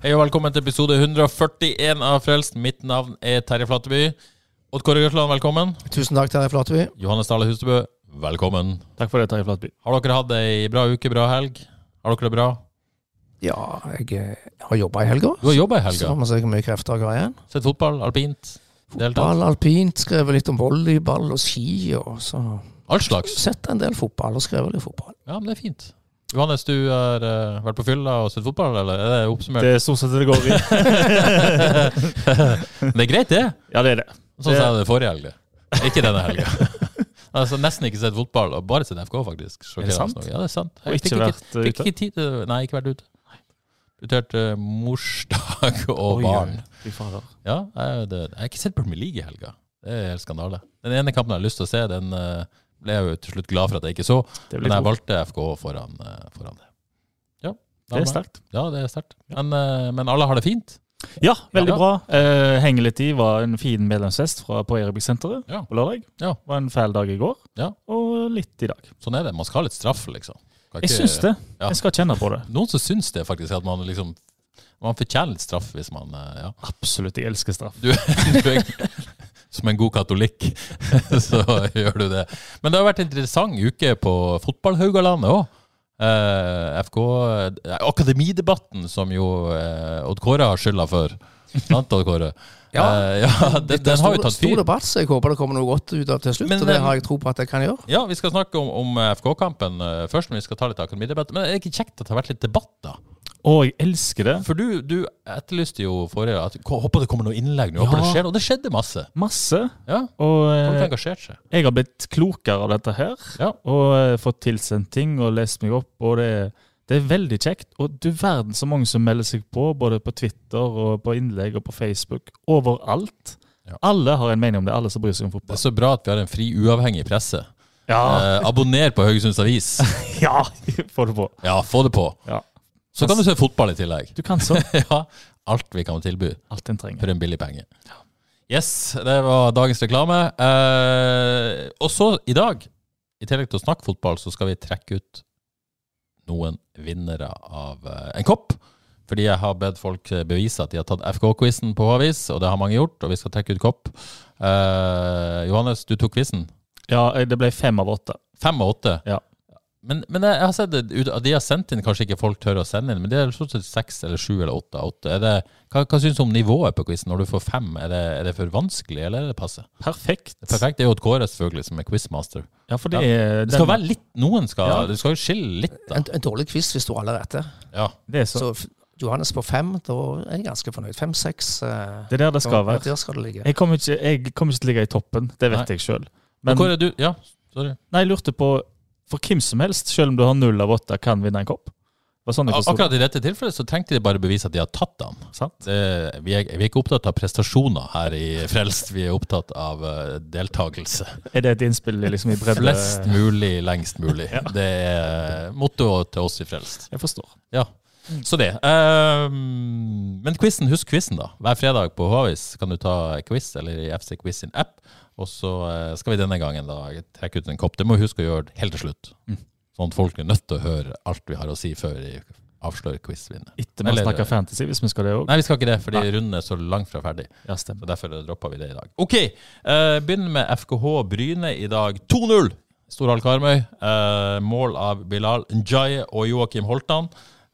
Hei og velkommen til episode 141 av Frelst. Mitt navn er Terje Flateby. Odd Kåre Grøtland, velkommen. Tusen takk, Terje Flateby. Johannes Dale Hustebø, velkommen. Takk for det, Terje Flateby. Har dere hatt ei bra uke, bra helg? Har dere det bra? Ja, jeg eh, har jobba i helga. Du har jobba i Så helga. har man sikkert mye krefter å gå igjen. Sett fotball, alpint, deltatt. Ball, alpint, skrevet litt om volleyball og ski. og så Alt slags. Sett en del fotball og skrevet litt fotball. Ja, men det er fint. Johannes, du har uh, vært på fylla og sett fotball, eller er det oppsummert? Det er stort sett det går i. det er greit, det. Ja, det er det. Sånn sa jeg det forrige helg. Ikke denne helga. altså, nesten ikke sett fotball, og bare sett FK, faktisk. Er det sant? Ja, det er sant. Og ikke vært, eh, ute? ikke tid Nei, ikke vært ute. Prioriterte morsdag og Oi, barn. Fy fader. Ja, jeg, det, jeg har ikke sett Premier League i helga. Det er helt skandale. Den ene kampen jeg har lyst til å se, den eh, ble jeg jo til slutt glad for at jeg ikke så. Men jeg valgte FK foran, eh, foran det. Ja, Det er sterkt. Ja, det er sterkt. Men, eh, men alle har det fint. Ja, veldig Ja. bra. Uh, Henge litt i var en fin medlemsfest fra, på Erebygg-senteret Ja. på lørdag. Ja. var en fæl dag i går, Ja. og litt i dag. Sånn er det. Man skal ha litt straff, liksom. Ikke, Jeg syns det. Jeg skal kjenne på det. Noen som syns det, faktisk. At man liksom Man fortjener litt straff hvis man eh, Ja. Absolutt, jeg elsker straff. Du, du er som en god katolikk, så gjør du det. Men det har vært en interessant uke på fotballhaugalandet òg. Eh, FK eh, Akademidebatten, som jo eh, Odd Kåre har skylda for. Sant, Odd Kåre? Ja. uh, ja den, den har jo tatt Stor debatt, så jeg håper det kommer noe godt ut av til slutt. Men, og det eh, har jeg tro på at jeg kan gjøre. Ja, vi skal snakke om, om FK-kampen først, men vi skal ta litt akademidebatt. Men er det ikke kjekt at det har vært litt debatt, da? Å, jeg elsker det. For du, du etterlyste jo forrige at Håper det kommer noe innlegg nå. Håper det skjer noe. Og det skjedde masse. Masse. Ja, Og Folk har eh, seg. jeg har blitt klokere av dette her. Ja. Og eh, fått tilsendt ting og lest meg opp. Og det, det er veldig kjekt. Og du verden så mange som melder seg på, både på Twitter og på innlegg og på Facebook. Overalt. Ja. Alle har en mening om det. Alle som bryr seg om fotball. Det er så bra at vi har en fri, uavhengig presse. Ja, Eh, abonner på Haugesunds Avis. ja få det på. Ja, få det på. Ja. Så kan du se fotball i tillegg. Du kan så. ja, Alt vi kan tilby Alt en trenger. for en billig penge. Yes, det var dagens reklame. Eh, og så i dag, i tillegg til å snakke fotball, så skal vi trekke ut noen vinnere av eh, en kopp. Fordi jeg har bedt folk eh, bevise at de har tatt FK-quizen på Avis, og det har mange gjort, og vi skal trekke ut kopp. Eh, Johannes, du tok quizen. Ja, eh, det ble fem av åtte. Fem av åtte. Ja. Men, men jeg har sett det, at de har sendt inn, kanskje ikke folk tør å sende inn, men det er stort sett seks eller sju eller åtte. av åtte. Er det, hva hva syns du om nivået på quizen når du får fem? Er det, er det for vanskelig, eller er det passe? Perfekt. Perfekt. Det er jo Kåre, selvfølgelig, som er quizmaster. Ja, for det er Det skal den- være litt Noen skal Ja. Det skal jo skille litt, da. En, en dårlig quiz hvis du har alle rette. Ja. det er så. Så Johannes på fem, da er jeg ganske fornøyd. Fem-seks. Det er der det skal være. Der skal det ligge. Jeg kommer ikke, jeg kommer ikke til å ligge i toppen, det vet Nei. jeg sjøl. Men Men Kåre, du Ja, sorry. nei, jeg lurte på For hvem som helst, selv om du har null av åtte, kan vinne en kopp? Sånn. Akkurat i dette tilfellet så trengte de bare bevise at de har tatt. Sant? Det, vi, er, vi er ikke opptatt av prestasjoner her i Frelst, vi er opptatt av uh, deltakelse. Er det et innspill liksom i bredde? Flest mulig, lengst mulig. Det er mottoet til oss i Frelst. Jeg forstår. Ja, så det. Um, men quizen, husk quizen, da. Hver fredag på Håvis kan du ta quiz, eller i FC Quiz sin app. Og så eh, skal vi denne gangen da trekke ut en kopp. Det må vi huske å gjøre helt til slutt. Sånn at folk er nødt til å høre alt vi har å si før vi avslører quizvinner. Eller- har snakka fantasy, hvis vi skal det òg. Nei, vi skal ikke det, fordi runden er så langt fra ferdig. Ja, stemmer. Så Derfor dropper vi det i dag. OK. Uh, begynner med FKH Bryne i dag. 2-0! Storhall Karmøy. Uh, mål av Bilal Njaye og Joakim Holtan.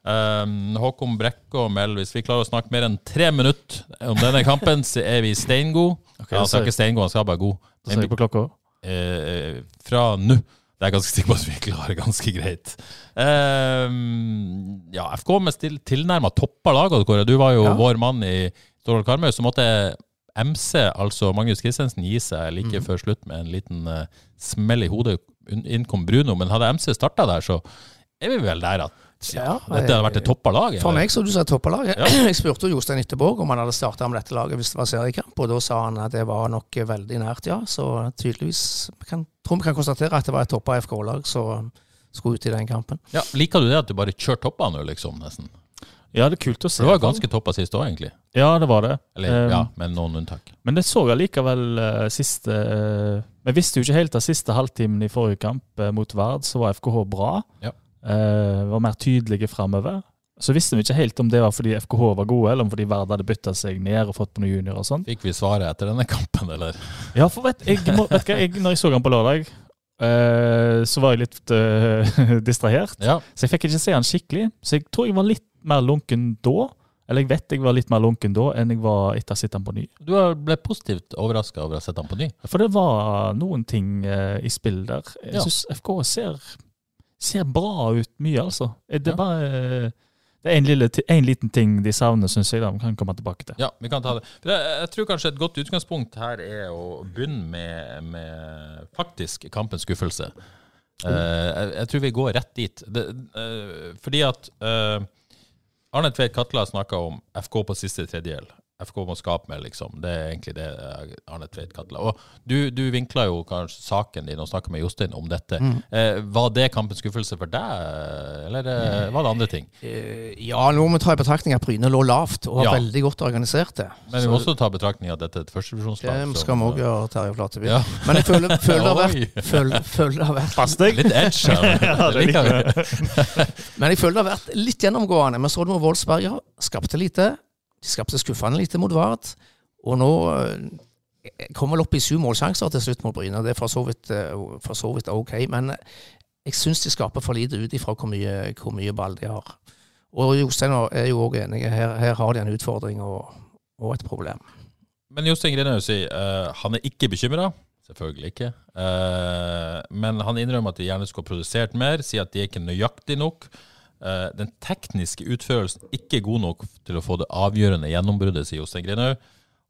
Eh, Håkon Brekke og Mel, hvis vi klarer å snakke mer enn tre minutter om denne kampen, så er vi steingode. Okay, han skal ikke steingod, han skal bare god. Da ser vi på klokka. Eh, fra nå. Det er jeg ganske sikker på at vi klarer ganske greit. Eh, ja, FK med still, tilnærma toppa lag. Kåre. Du var jo Ja. vår mann i Stordal Karmøy, så måtte MC, altså Magnus Christensen, gi seg like før slutt med en liten uh, smell i hodet. Un- Inn kom Bruno, men hadde MC starta der, så er vi vel der at ja, dette hadde vært et toppa lag. For meg som du sa toppa laget. Ja. Jeg spurte jo Jostein etterpå om han hadde starta med dette laget hvis det var seriekamp, og da sa han at det var nok veldig nært, ja. Så tydeligvis vi kan, tror vi kan konstatere at det var et toppa FK-lag som skulle ut i den kampen. Ja, liker du det at du bare kjører toppa nå, liksom? nesten? Ja, det er kult å se. Det var ganske toppa sist òg, egentlig. Ja, det var det. Eller Um, ja, med noen unntak. Men det så allikevel uh, siste uh, Vi visste jo ikke helt av siste halvtimen i forrige kamp uh, mot Vard, så var FKH bra. Ja. Eh, var mer tydelige framover. Så visste vi ikke helt om det var fordi FKH var gode, eller om fordi Vard hadde bytta seg ned og fått på noen juniorer og sånn. Fikk vi svaret etter denne kampen, eller? Ja, for vet, jeg, må, vet du hva, jeg, når jeg så han på lørdag, uh, så var jeg litt uh, distrahert. Ja. Så jeg fikk ikke se han skikkelig. Så jeg tror jeg var litt mer lunken da. Eller jeg vet jeg var litt mer lunken da enn jeg var etter å ha sett han på ny. Du ble positivt overraska over å ha sett han på ny. For det var noen ting uh, i spill der. Jeg Ja. syns FK ser, ser bra ut mye, altså. Eh, Det er bare eh, det er en, lille, en liten ting de savner, syns jeg. da, Vi kan komme tilbake til. Ja, vi kan ta det. Jeg, tror kanskje et godt utgangspunkt her er å begynne med, med faktisk kampens skuffelse. Eh, jeg, jeg tror vi går rett dit. Det, fordi at uh, Arne Tveit Katla snakka om FK på siste tredjedel. FK må skape mer, liksom. Det er egentlig det eh, Arne Tveit Katla. Og du, du vinkla jo kanskje saken din og snakka med Jostein om dette. Eh, var det kampens skuffelse for deg, eller eh, var det andre ting? Eh, Ja, nå må vi ta i betraktning at Bryne lå lavt og var Ja. veldig godt organisert. det. Men vi må også ta i betraktning at dette er et førstedivisjonslag. Det skal vi òg gjøre, Terje Flateby. Ja. Men jeg føler, føler, det har vært, føler, føler det har vært Pass deg! Litt edge. Ja, det liker vi. Men jeg føler det har vært litt gjennomgående. Vi så det med Wolfsberg, ja. Skapte lite. De skapte skuffende lite mot Vard. Og nå eh, kom vel opp i syv målsjanser til slutt mot Bryne. Det er for så vidt, eh, for så vidt ok. Men jeg syns de skaper for lite ut ifra hvor mye, hvor mye ball de har. Og Jostein er jo òg enig. Her, her har de en utfordring og, og et problem. Men Jostein Grinhaug sier eh, han er ikke bekymra. Selvfølgelig ikke. Eh, men han innrømmer at de gjerne skulle ha produsert mer, sier at de er ikke nøyaktig nok. Eh, den tekniske utførelsen ikke god nok til å få det avgjørende gjennombruddet, sier Jostein Grinhaug.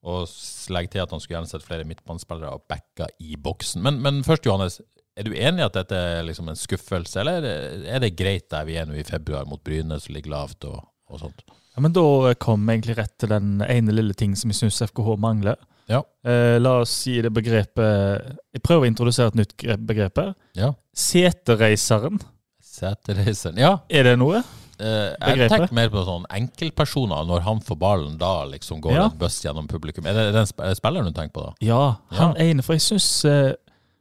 Og legger til at han skulle gjerne sett flere midtbanespillere og backa i boksen. Men, men først, Johannes. Er du enig i at dette er liksom en skuffelse, eller er det greit der vi er nå i februar mot Bryne, som ligger lavt og, og sånt? Ja, men Da kom jeg egentlig rett til den ene lille ting som jeg syns FKH mangler. Ja. Eh, la oss si det begrepet Jeg prøver å introdusere et nytt gre- begrep her. Ja. Setereiseren. Seterreiseren. Ja, Er det noe? Uh, jeg tenker mer på sånn enkeltpersoner, når han får ballen, da liksom går Ja. en buss gjennom publikum. Er det den sp er spilleren du tenker på da? Ja, han Ja. ene. For jeg syns uh,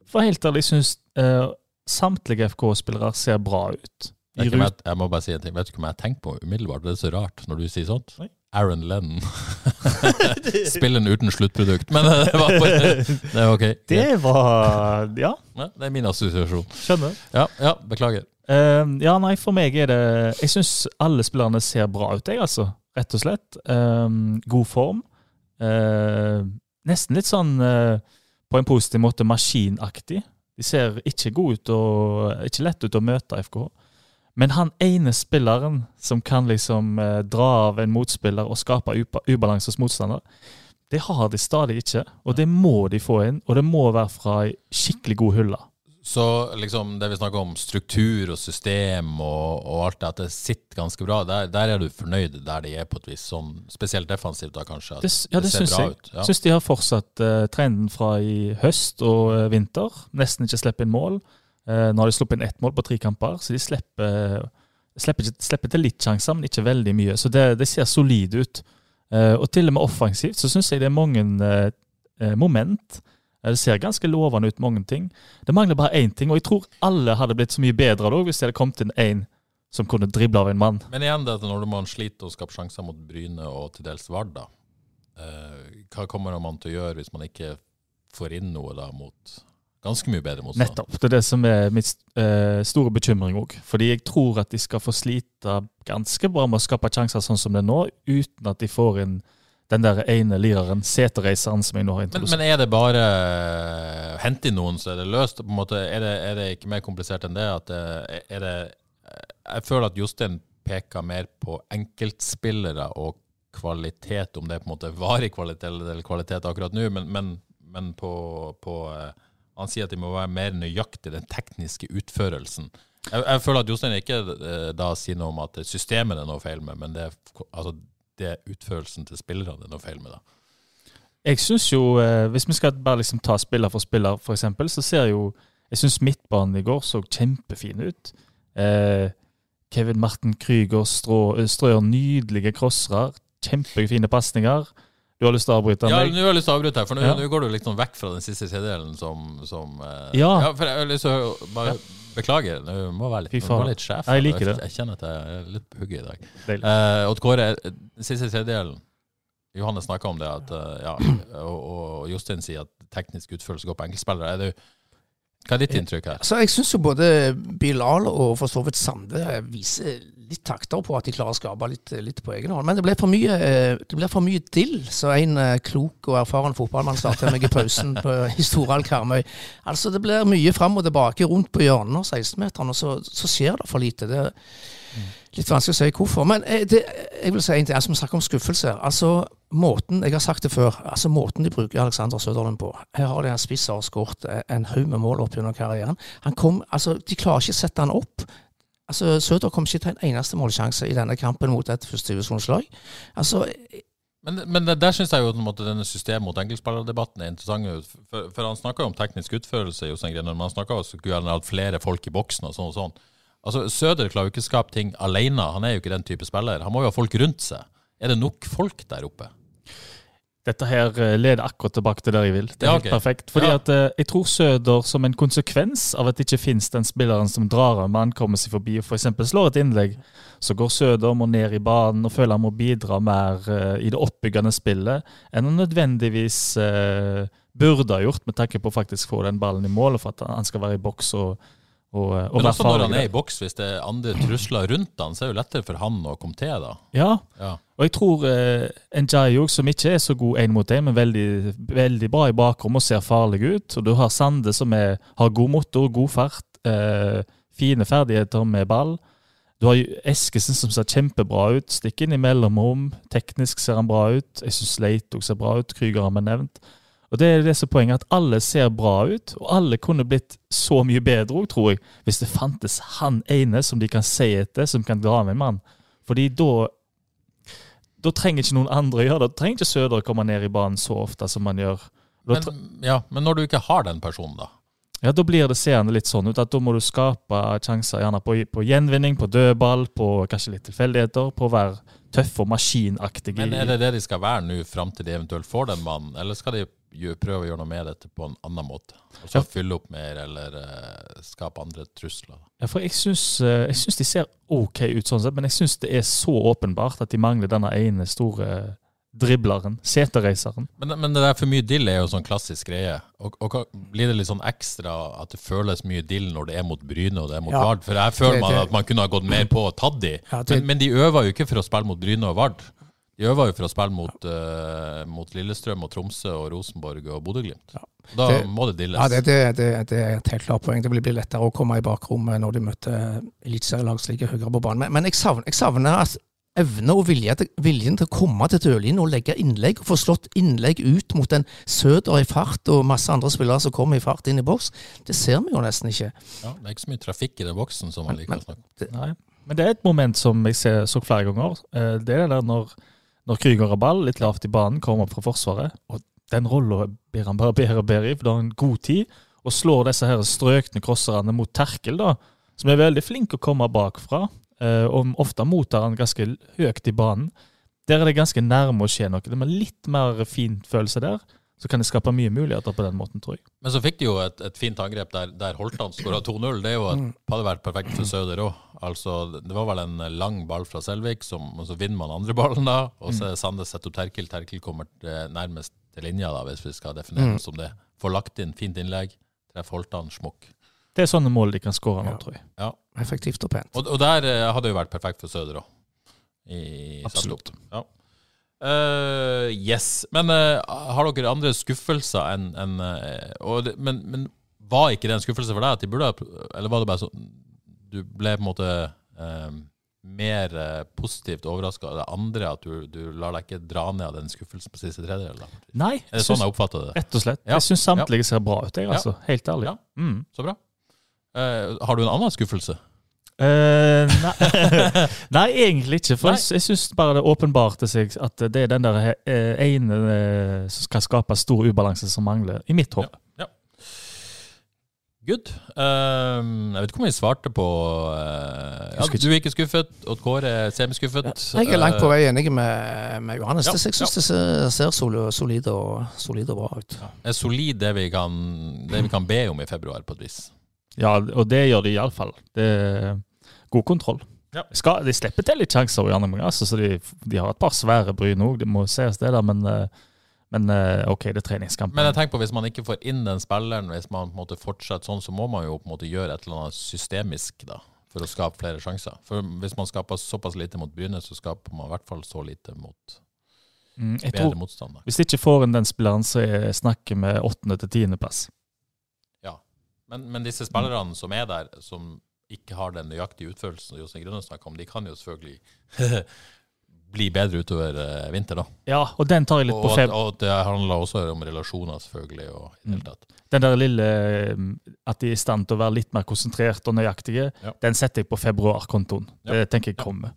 For helt ærlig, jeg syns uh, samtlige FK-spillere ser bra ut. Rut- Jeg, jeg må bare si en ting. Vet du hva jeg tenker på umiddelbart? Det er så rart når du sier sånt. Nei. Aaron Lennon. Spillen uten sluttprodukt. Men eh, det var Det er ok. Det var Ja, Ja, det er min assosiasjon. skjønner. Ja, ja, beklager. Eh, ja, nei, for meg er det Jeg syns alle spillerne ser bra ut, jeg, altså. Rett og slett. Uh, god form. Uh, nesten litt sånn eh, på en positiv måte maskinaktig. De ser ikke gode ut og ikke lett ut å møte FKH. Men han ene spilleren som kan liksom eh, dra av en motspiller og skape uba- ubalanse hos motstander, det har de stadig ikke. Og det må de få inn, og det må være fra ei skikkelig god hylle. Så liksom det vi snakker om struktur og system og, og alt det, at det sitter ganske bra, der, der er du fornøyd der de er på et vis, sånn spesielt defensivt da kanskje? Det, ja, det, ser syns jeg. ut, ja. Syns de har fortsatt uh, trenden fra i høst og uh, vinter. Nesten ikke slipper inn mål. Uh, nå har de sluppet inn ett mål på tre kamper, så de slipper, slipper, ikke, slipper til litt sjanser, men ikke veldig mye. Så det, det ser solid ut. Og til og med offensivt så syns jeg det er mange moment. Det ser ganske lovende ut, mange ting. Det mangler bare én ting, og jeg tror alle hadde blitt så mye bedre da hvis det hadde kommet inn én som kunne drible av en mann. Men igjen, det at når man sliter og skaper sjanser mot Bryne og til dels Vard, eh, hva kommer man til å gjøre hvis man ikke får inn noe da mot ganske mye bedre motstand? Nettopp. Det er det som er min eh, store bekymring òg. Fordi jeg tror at de skal få slite ganske bra med å skape sjanser sånn som det er nå, uten at de får inn den der ene lireren, seterreiseren, som jeg nå har Men, introdusert. men er det bare å hente inn noen, så er det løst? På en måte, er, det, er det ikke mer komplisert enn det? At det, det Jeg føler at Jostein peker mer på enkeltspillere og kvalitet, om det er på en måte varig kvalitet eller kvalitet akkurat nå, men, men, men på, på eh, Han sier at de må være mer nøyaktig den tekniske utførelsen. Jeg, jeg føler at Jostein ikke eh, da sier noe om at systemet det er noe feil med, men det er, altså, det utførelsen til spillerne er noe feil med. da. Jeg syns jo, eh, hvis vi skal bare liksom ta spiller for spiller, eksempel, så ser jo Jeg syns midtbanen i går så kjempefin ut. Eh, Kevin Martin Krüger strå, strør nydelige crossere. Kjempefine pasninger. Du har lyst til å avbryte Ja, nå har jeg lyst til å avbryte her, for nå, Ja. nå går du liksom vekk fra den siste tredjedelen som, som eh, Ja. for jeg har lyst til å bare Beklager, du må være litt, Fy må faen. være litt sjef. Jeg liker det. Jeg kjenner at jeg er litt på hugget i dag. Eh, Odd Kåre, siste tredjedelen Johannes snakka om det, at, eh, ja, og, og Jostein sier at teknisk utførelse går på enkeltspillere. Er du hva er ditt inntrykk her? Så jeg syns jo både Bilal og for så vidt Sande viser litt takter på at de klarer å skape litt, litt på egen hånd. Men det ble for mye, eh, det ble for mye dill, så en eh, klok og erfaren fotballmann sa til meg i pausen på, i Karmøy. Altså, det blir mye fram og tilbake rundt på hjørnene av 16-meteren, og så, så skjer det for lite. Det er litt vanskelig å si hvorfor. Men eh, det, jeg vil si en ting, altså, vi snakker om skuffelse. Altså, måten, jeg har sagt det før, altså måten de bruker Alexander Søderlund på. Her har de en spiss som har skåret en haug med mål opp gjennom karrieren. Han kom, altså, de klarer ikke å sette han opp. Altså, Søder kom ikke til en eneste målsjanse i denne kampen mot et førstedivisjonslag. Altså, Men, men der syns jeg jo måte denne system mot enkeltspillerdebatten er interessant. For, for han snakka jo om teknisk utførelse, Jostein Grenner, men han snakka også om at flere folk i boksen og sånn og sånn. Altså, Søder klarer jo ikke å skape ting alene. Han er jo ikke den type spiller. Han må jo ha folk rundt seg. Er det nok folk der oppe? Dette her eh, leder akkurat tilbake til der jeg vil. Det er Ja, helt perfekt. Fordi Ja. at eh, jeg tror Søder, som en konsekvens av at det ikke finnes den spilleren som drar av man kommer seg forbi og f.eks. slår et innlegg, så går Søder må ned i banen og føler han må bidra mer eh, i det oppbyggende spillet enn han nødvendigvis burde ha gjort, med tanke på å faktisk få den ballen i mål, og for at han skal være i boks og, og, og Men også når han er i boks, hvis det er andre trusler rundt han, så er det jo lettere for han å komme til, da. Ja, Ja. Og jeg tror eh, Njayo, som ikke er så god én mot én, men veldig, veldig bra i bakrommet og ser farlig ut. Og du har Sande, som er, har god motor, god fart, eh, fine ferdigheter med ball. Du har Eskesen, som ser kjempebra ut. Stikk inn i mellomrom. Teknisk ser han bra ut. Jeg syns Leito ser bra ut. Krüger har vi nevnt. Og det er det som er poenget, at alle ser bra ut, og alle kunne blitt så mye bedre òg, tror jeg, hvis det fantes han ene som de kan se etter, som kan dra med en mann. Fordi da da trenger ikke noen andre å gjøre det. Da trenger ikke Søder komme ned i banen så ofte som man gjør. Men, ja, men når du ikke har den personen, da? ja, da blir det seende litt sånn ut at da må du skape sjanser gjerne på, på gjenvinning, på dødball, på kanskje litt tilfeldigheter, på å være tøff og maskinaktig. Men er det det de skal være nå, fram til de eventuelt får den mannen, eller skal de prøve å gjøre noe med dette på en annen måte? Og så Ja. fylle opp mer, eller uh, skape andre trusler? Ja, for jeg syns, eh, de ser OK ut sånn sett, men jeg syns det er så åpenbart at de mangler denne ene store dribleren, seterreiseren. Men, men det der for mye dill er jo sånn klassisk greie. Og, og Blir det litt sånn ekstra at det føles mye dill når det er mot Bryne og det er mot Ja. Vard? For her føler Det- man at man kunne ha gått mer på og tatt de. Ja, det- men, men de øver jo ikke for å spille mot Bryne og Vard. De øver jo for å spille mot, uh, mot Lillestrøm og Tromsø og Rosenborg og Bodø-Glimt. Da Det- må det dilles. ja, det, det, det, det er et helt klart poeng. Det blir lettere å komme i bakrommet når de møter eliteserielag som ligger høyere på banen. Men, men jeg, savner, jeg savner at evne og vilje til, viljen til å komme til dørlinjen og legge innlegg, og få slått innlegg ut mot en Søder i fart og masse andre spillere som kommer i fart inn i boks. Det ser vi jo nesten ikke. Ja, det er ikke så mye trafikk i den boksen som man liker å snakke om. Men det er et moment som jeg ser, så flere ganger. Eh, Det er det der når, når Krüger har ball litt lavt i banen, kommer opp fra Forsvaret. og Den rolla blir han bare bedre og bedre i, for da har han god tid. Og slår disse her strøkne crosserne mot terkel, da, som er veldig flink å komme bakfra. eh, Og ofte mottar han ganske høyt i banen. Der er det ganske nærme å skje noe. Det er litt mer fin følelse der. Så kan det skape mye muligheter på den måten, tror jeg. Men så fikk de jo et, et fint angrep der, der Holtan skåra 2-0. Det er jo et, hadde vært perfekt for Søder òg. Altså, det var vel en lang ball fra Selvik, som, og så vinner man andre ballen da. Og så er Sande setter opp Terkel. Terkel kommer eh, nærmest til linja, da, hvis vi skal definere det som det. Får lagt inn fint innlegg. Treffer Holtan smukk. Det er sånne mål de kan skåre nå, Ja. tror jeg. Ja. Effektivt og pent. Og, og der eh, hadde jo vært perfekt for Søder òg. Absolutt. Ja. Eh, yes. Men uh, har dere andre skuffelser enn en, uh, men, men var ikke det en skuffelse for deg? at de burde Eller var det bare sånn Du ble på en måte eh, mer eh, positivt overraska av det andre? At du, du lar deg ikke dra ned av den skuffelsen på siste tredjedel? Nei, Er det sånn jeg oppfatter det? rett og slett. Ja. Jeg syns samtlige ser bra ut, jeg, Ja. altså. Helt ærlig. Ja. Mm. Så bra. Eh, har du en annen skuffelse? Eh, nei. nei, egentlig ikke. For Nei. jeg, jeg syns bare det åpenbarte seg at det er den der eh, ene eh, som skal skape stor ubalanse som mangler, i mitt hode. Good. Um, jeg vet ikke om vi svarte på eh, ja, Du er ikke skuffet, Odd Kåre er semiskuffet. Jeg er langt på vei enig med, med Johannes. Ja, Jeg syns det ser, solid, og, solid og bra ut. er solid det vi, kan, det vi kan be om i februar, på et vis. Ja, og det gjør de iallfall. Det god kontroll. Ja. Skal, de slipper til litt sjanser, gjerne, men altså, så de, de har et par svære bryn òg, det må sies det, da, men, eh, men eh, OK, det er treningskamp. Men jeg tenker på hvis man ikke får inn den spilleren, hvis man på en måte fortsetter sånn, så må man jo på en måte gjøre et eller annet systemisk da, for å skape flere sjanser. For hvis man skaper såpass lite mot Bryne, så skaper man i hvert fall så lite mot Mm, bedre motstander. hvis de ikke får inn den spilleren, så er snakket med åttende til tiendeplass. Men, men disse spillerne som er der, som ikke har den nøyaktige utførelsen Jostein Grønne snakker om, de kan jo selvfølgelig bli bedre utover eh, vinter, da. Ja, og den tar jeg litt Og, på feb... og det handler også om relasjoner, selvfølgelig. og i det hele tatt. Den der lille eh, At de er i stand til å være litt mer konsentrert og nøyaktige, Ja. den setter jeg på februarkontoen. Ja. Det tenker jeg Ja. kommer.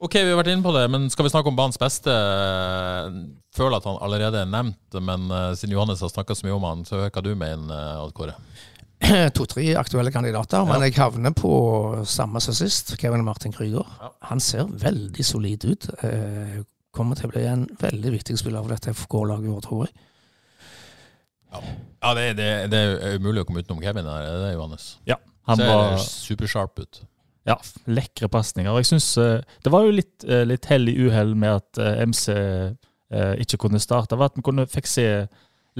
Ok, vi har vært inne på det, men skal vi snakke om banens beste? Føler at han allerede er nevnt, men eh, siden Johannes har snakka så mye om han, så hør hva du mener, Odd Kåre. To-tre aktuelle kandidater, men jeg havner på samme som sist. Kevin Martin Krüger. Ja. Han ser veldig solid ut. Eh, kommer til å bli en veldig viktig spiller for dette FK-laget vårt, tror jeg. Ja, det, det, det er umulig å komme utenom Kevin her, det er det det, Johannes? Ja, han Ser var supersharp ut. ja, lekre pasninger. Og jeg synes, eh, Det var jo litt, eh, litt hell i uhell med at MC eh, ikke kunne starte. Var at vi kunne fikk se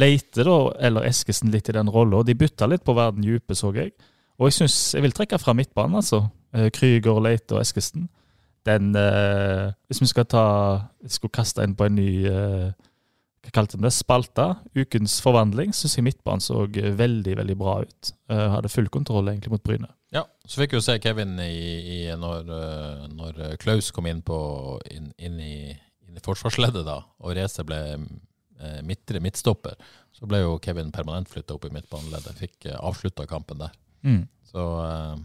Leite da, eller Eskesen litt i den rolla. De bytta litt på verden dype, så jeg. Og jeg synes, jeg vil trekke fra midtbanen, altså. Eh, Krüger, Leite og Eskesen. Den eh, Hvis vi skal ta Jeg skulle kaste inn på en ny eh, hva kalte de det? Spalta. Ukens forvandling. Syns jeg midtbanen så veldig, veldig bra ut. Eh, hadde full kontroll egentlig mot Bryne. Ja, så fikk vi jo se Kevin i, i når, eh, når Klaus kom inn, på, inn, inn, i, inn i forsvarsleddet da, og racet ble midtre midtstopper. Så ble jo Kevin permanent flytta opp i midtbaneleddet. Fikk eh, avslutta kampen der. Mm. Så eh,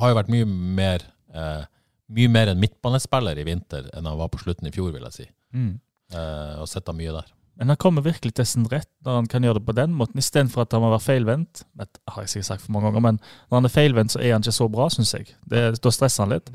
har jo vært mye mer eh, mye mer en midtbanespiller i vinter enn han var på slutten i fjor, vil jeg si. Mm. Eh, og sett han mye der. Men han kommer virkelig til sin rett når han kan gjøre det på den måten, istedenfor at han må være feilvendt. Det har jeg sikkert sagt for mange ganger, men når han er feilvendt, så er han ikke så bra, syns jeg. Det, da stresser han litt.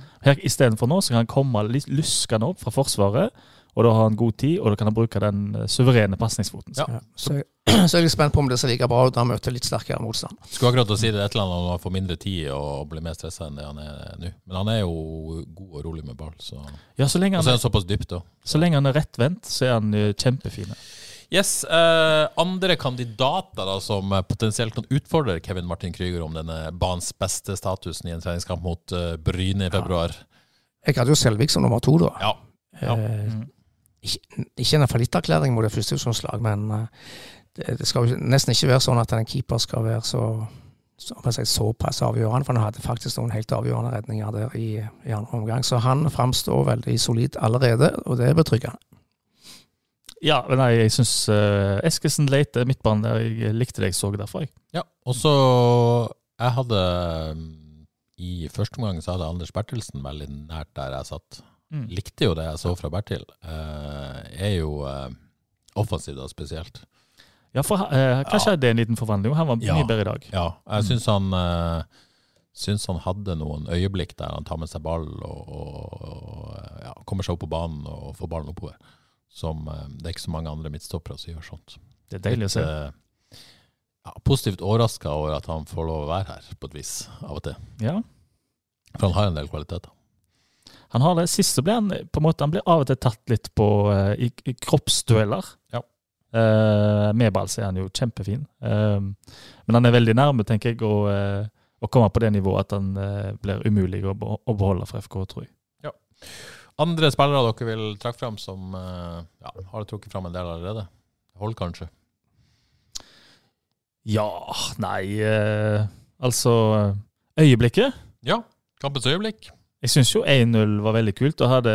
Istedenfor nå så kan han komme litt luskende opp fra Forsvaret, og da har han god tid, og da kan han bruke den eh, suverene pasningsfoten. Ja. Så, så er jeg spent på om det ser like bra ut når han møter litt sterkere motstand. Skulle akkurat å si det et eller annet om han får mindre tid og blir mer stressa enn det han er nå. Men han er jo god og rolig med ball. Så. Ja, så lenge Og så er han, han såpass dypt òg. så lenge han er rettvendt, så er han eh, kjempefin. Yes, eh, andre kandidater da, som potensielt kan utfordre Kevin Martin Krüger om denne banens beste statusen i en treningskamp mot uh, Bryne i februar. Jeg hadde jo Selvik som nummer to, da. Ja. Ja. Eh, Mm. Ikke, ikke en fallitterklæring mot et førstedivisjonslag, men eh, det, det skal jo nesten ikke være sånn at en keeper skal være så, så si, såpass avgjørende, for han hadde faktisk noen helt avgjørende redninger der i, i andre omgang. Så han framstår veldig solid allerede, og det er betryggende. Ja, men nei, jeg syns uh, Eskesen Leite, midtbanen der, jeg likte det jeg så derfor, jeg. Ja, og så Jeg hadde mm, I første omgang så hadde Anders Bertelsen veldig nært der jeg satt. Mm. Likte jo det jeg så fra Bertil. uh, er jo uh, offensivt da spesielt. Ja, for uh, kanskje Ja. det er en liten forvandling. Han var Ja. mye bedre i dag. Ja, jeg Mm. syns han uh, Syns han hadde noen øyeblikk der han tar med seg ball og, og, og ja, kommer seg opp på banen og får ballen oppover. Som eh, Det er ikke så mange andre midtstoppere som gjør sånt. Det er deilig å se. Eh, ja, positivt overraska over at han får lov å være her, på et vis, av og til. Ja. For han har en del kvaliteter. Han har det. Siste ble han på en måte, han blir av og til tatt litt på eh, i, i kroppsdueller. Ja. Uh, med ball så er han jo kjempefin. uh, men han er veldig nærme, tenker jeg, å, uh, å komme på det nivået at han eh, blir umulig å, å beholde for FK, tror jeg. Andre spillere dere vil trekke fram som eh, ja, har trukket fram en del allerede? Hold, kanskje. Ja, nei eh, Altså Øyeblikket. Ja, kampens øyeblikk. Jeg syns jo 1-0 var veldig kult. Da hadde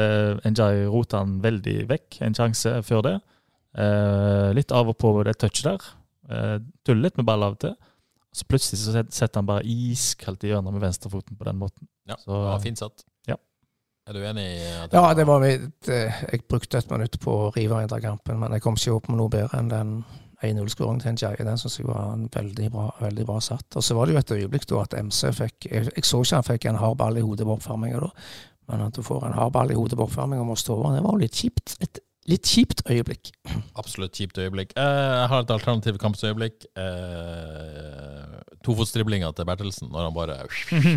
Njay rota han veldig vekk en sjanse før det. Eh, litt av og på det touchet der. Eh, Tuller litt med ball av og til. Så plutselig så setter han bare iskaldt i hjørnet med venstrefoten på den måten. Ja, Så- det var fint satt. Ja. Er du enig i at Ja, det var mitt, eh, Jeg brukte et minutt på å rive av kampen, men jeg kom ikke opp med noe bedre enn den 1-0-skåringen til Njaye. Den syns jeg var en veldig bra, veldig bra satt. Og så var det jo et øyeblikk da at MC fikk Jeg, jeg så ikke han fikk en hard ball i hodet på oppvarminga da, men at du får en hard ball i hodet på oppvarminga og må stå over, det var jo litt kjipt. Et litt kjipt øyeblikk. Absolutt kjipt øyeblikk. Eh, jeg har et alternativt kampsøyeblikk. Eh, Tofotsdriblinga til Bertelsen når han bare,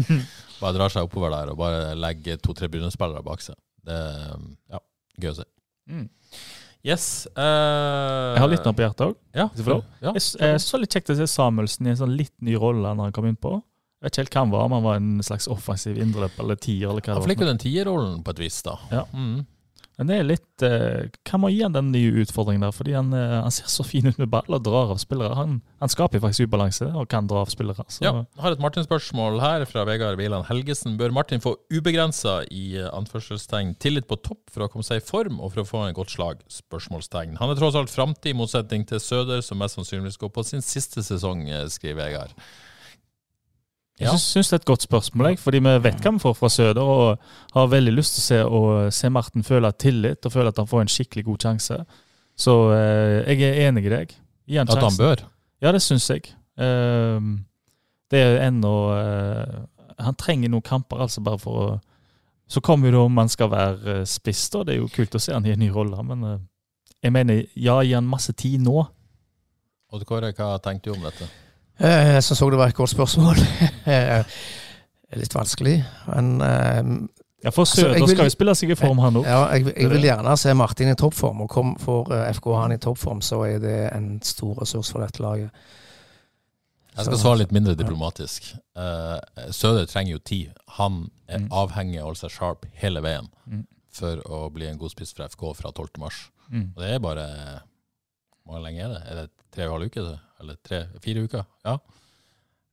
bare drar seg oppover der og bare legger to-tre Bryne-spillere bak seg. Det er ja, gøy å se. Mm. Yes. Uh, Jeg har litt noe på hjertet òg. Ja, ja. Jeg s- jeg synes litt kjekt å se Samuelsen i en sånn litt ny rolle når han kom inn på. Jeg vet ikke helt hva han var, om han var en slags offensiv indreløper eller tier. eller hva Han det fikk var. jo den tierrollen på et vis, da. Ja. Mm. Men det er litt eh, Hva må gi han den nye utfordringen der? Fordi han, eh, han ser så fin ut med ball og drar av spillere. Han, han skaper faktisk ubalanse og kan dra av spillere. Så Ja, jeg har et Martin-spørsmål her fra Vegard Wieland Helgesen. Bør Martin få ubegrensa i eh, anførselstegn tillit på topp for å komme seg i form og for å få en godt slag? Spørsmålstegn. Han er tross alt framtid, i motsetning til Søder, som mest sannsynligvis går på sin siste sesong, skriver Vegard. Jeg syns, syns det er et godt spørsmål, jeg, fordi vi vet hva vi får fra Søder, og har veldig lyst til å se, og se Marten føle tillit og føle at han får en skikkelig god sjanse. Så eh, jeg er enig i deg. Gi han At han bør. Ja, det syns jeg. Eh, det er ennå eh, Han trenger noen kamper, altså, bare for å Så kommer jo det om han skal være uh, spiss, da. Det er jo kult å se han i en ny rolle, men eh, jeg mener, ja, gi han masse tid nå. Odd Kåre, hva tenkte du om dette? Eh, Jeg syns òg det var et godt spørsmål. Eh, litt vanskelig, men eh, Ja, For Altså, jeg vil- skal jo spille seg i form, han òg. Ja, jeg, jeg vil gjerne se Martin i toppform, og kom, får eh, FK han i toppform, så er det en stor ressurs for dette laget. Jeg skal svare litt mindre diplomatisk. Eh, Søder trenger jo tid. Han er Mm. avhengig av å holde seg sharp hele veien Mm. for å bli en god spiss for FK fra 12. mars. Mm. Og det er bare Hvor lenge er det? Er det tre og en halv uke? Eller tre-fire uker? Ja.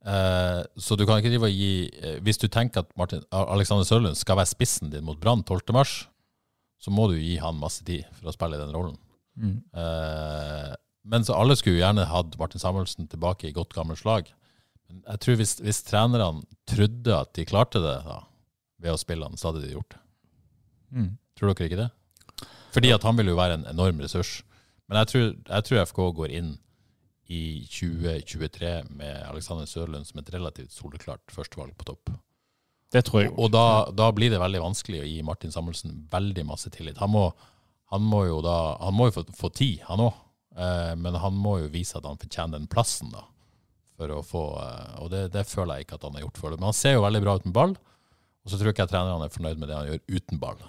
Eh, så du kan ikke drive og gi eh, Hvis du tenker at Martin, Alexander Sørlund skal være spissen din mot Brann 12. mars, så må du gi han masse tid for å spille den rollen. Mm. Eh, men så alle skulle gjerne hatt Martin Samuelsen tilbake i godt gammelt slag. Men jeg tror hvis, hvis trenerne trodde at de klarte det da, ved å spille han, så hadde de gjort det. Mm. Tror dere ikke det? Fordi at han vil jo være en enorm ressurs. Men jeg tror, jeg tror FK går inn i 2023 med Alexander Sørlund som et relativt soleklart førstevalg på topp. Det tror jeg Og da, da blir det veldig vanskelig å gi Martin Samuelsen veldig masse tillit. Han må, han må jo da Han må jo få, få tid, han òg. Eh, men han må jo vise at han fortjener den plassen, da. For å få eh, Og det, det føler jeg ikke at han har gjort for det. Men han ser jo veldig bra ut med ball. Og så tror jeg ikke jeg trenerne er fornøyd med det han gjør uten ball.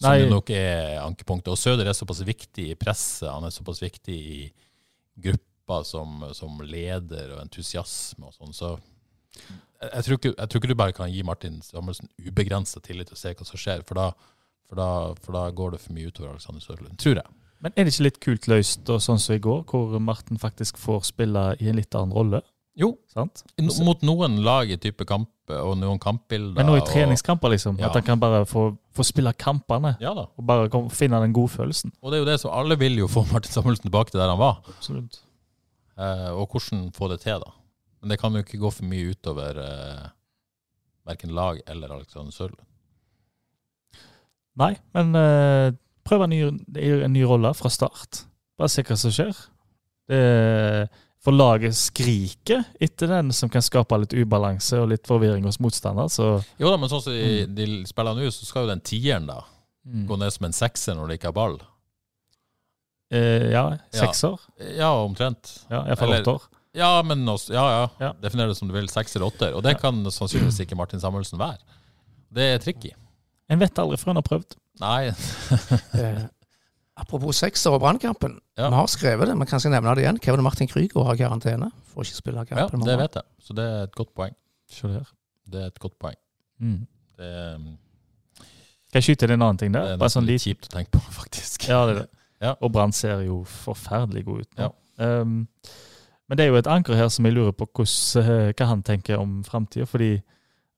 Som Nei. nok er ankepunktet. Og Søder er såpass viktig i presset, han er såpass viktig i gruppa som, som leder og entusiasme og sånn, så jeg, jeg, tror ikke, jeg tror ikke du bare kan gi Martin Samuelsen ubegrensa tillit og se hva som skjer, for da, for, da, for da går det for mye utover Alexander Sørlund, tror jeg. Men er det ikke litt kult løst, og sånn som i går, hvor Martin faktisk får spille i en litt annen rolle? Jo, sant? mot noen lag i type kamp og noen kampbilder. Men nå i treningskamper, liksom. Ja. At han kan bare få, få spille kampene. Ja. Og bare kom, finne den gode følelsen. Og det er jo det som alle vil jo få Martin Samuelsen tilbake til der han var. Absolutt. Eh, og hvordan få det til, da. Men det kan jo ikke gå for mye utover eh, verken lag eller Alexander Sørlund. Nei, men eh, prøv en ny, en ny rolle fra start. Bare se hva som skjer. Det, for laget skriker etter den som kan skape litt ubalanse og litt forvirring hos motstander. Så Jo da, men sånn som de, de spiller nå, så skal jo den tieren da Mm. gå ned som en sekser når de ikke har ball. Eh, ja, seks sekser. Ja, omtrent. Ja, Iallfall år. Ja, men også, ja, ja. Ja. Definer det som du vil, seks eller åtter. Og det kan sannsynligvis ikke Martin Samuelsen være. Det er tricky. En vet aldri før en har prøvd. Nei. Eh, apropos sekser og Brannkampen. Ja. Vi har skrevet det, men kanskje nevne det igjen. Kevin Martin Krüger har karantene. Får ikke spille ja, kampen. det vet jeg. Så det er et godt poeng. Det er et godt poeng. Mm. Det, er- Skal jeg skyte inn en annen ting der? det er Bare sånn litt kjipt å tenke på, faktisk. Ja, det er det. Ja. Og Brann ser jo forferdelig god ut nå. Um, men det er jo et anker her som jeg lurer på hvordan, eh, hva han tenker om framtida. Fordi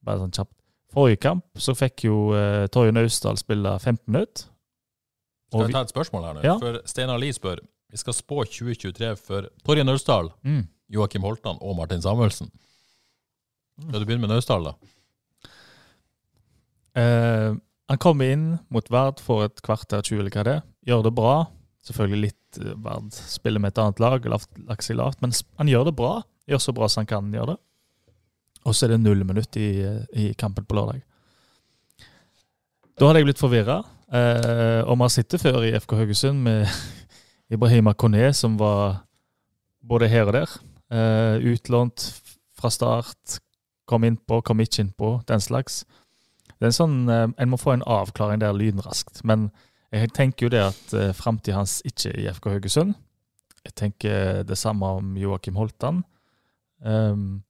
bare sånn kjapt, Forrige kamp så fikk jo uh, Torje Naustdal spille 15 minutter. Skal jeg ta et spørsmål her nå? Ja. For Steinar Lie spør Vi skal spå 2023 for Torje Naustdal, Mm. Joakim Holtan og Martin Samuelsen. Skal du begynne med Naustdal, da? Uh, han kommer inn mot Vard for et kvarter 20 eller hva det er. Gjør det bra. Selvfølgelig litt eh, Vard spiller med et annet lag, lagt seg lavt, men han gjør det bra. Gjør så bra som han kan gjøre det. Og så er det null minutt i, eh, i kampen på lørdag. Da hadde jeg blitt forvirra. Eh, og vi har sittet før i FK Haugesund med Ibrahima Kone, som var både her og der. Eh, utlånt fra start. Kom innpå, kom ikke innpå. Den slags. Det er en sånn, eh, En må få en avklaring der lynraskt. Men jeg tenker jo det at uh, framtida hans ikke er i FK Haugesund. Jeg tenker det samme om Joakim Holtan. Um,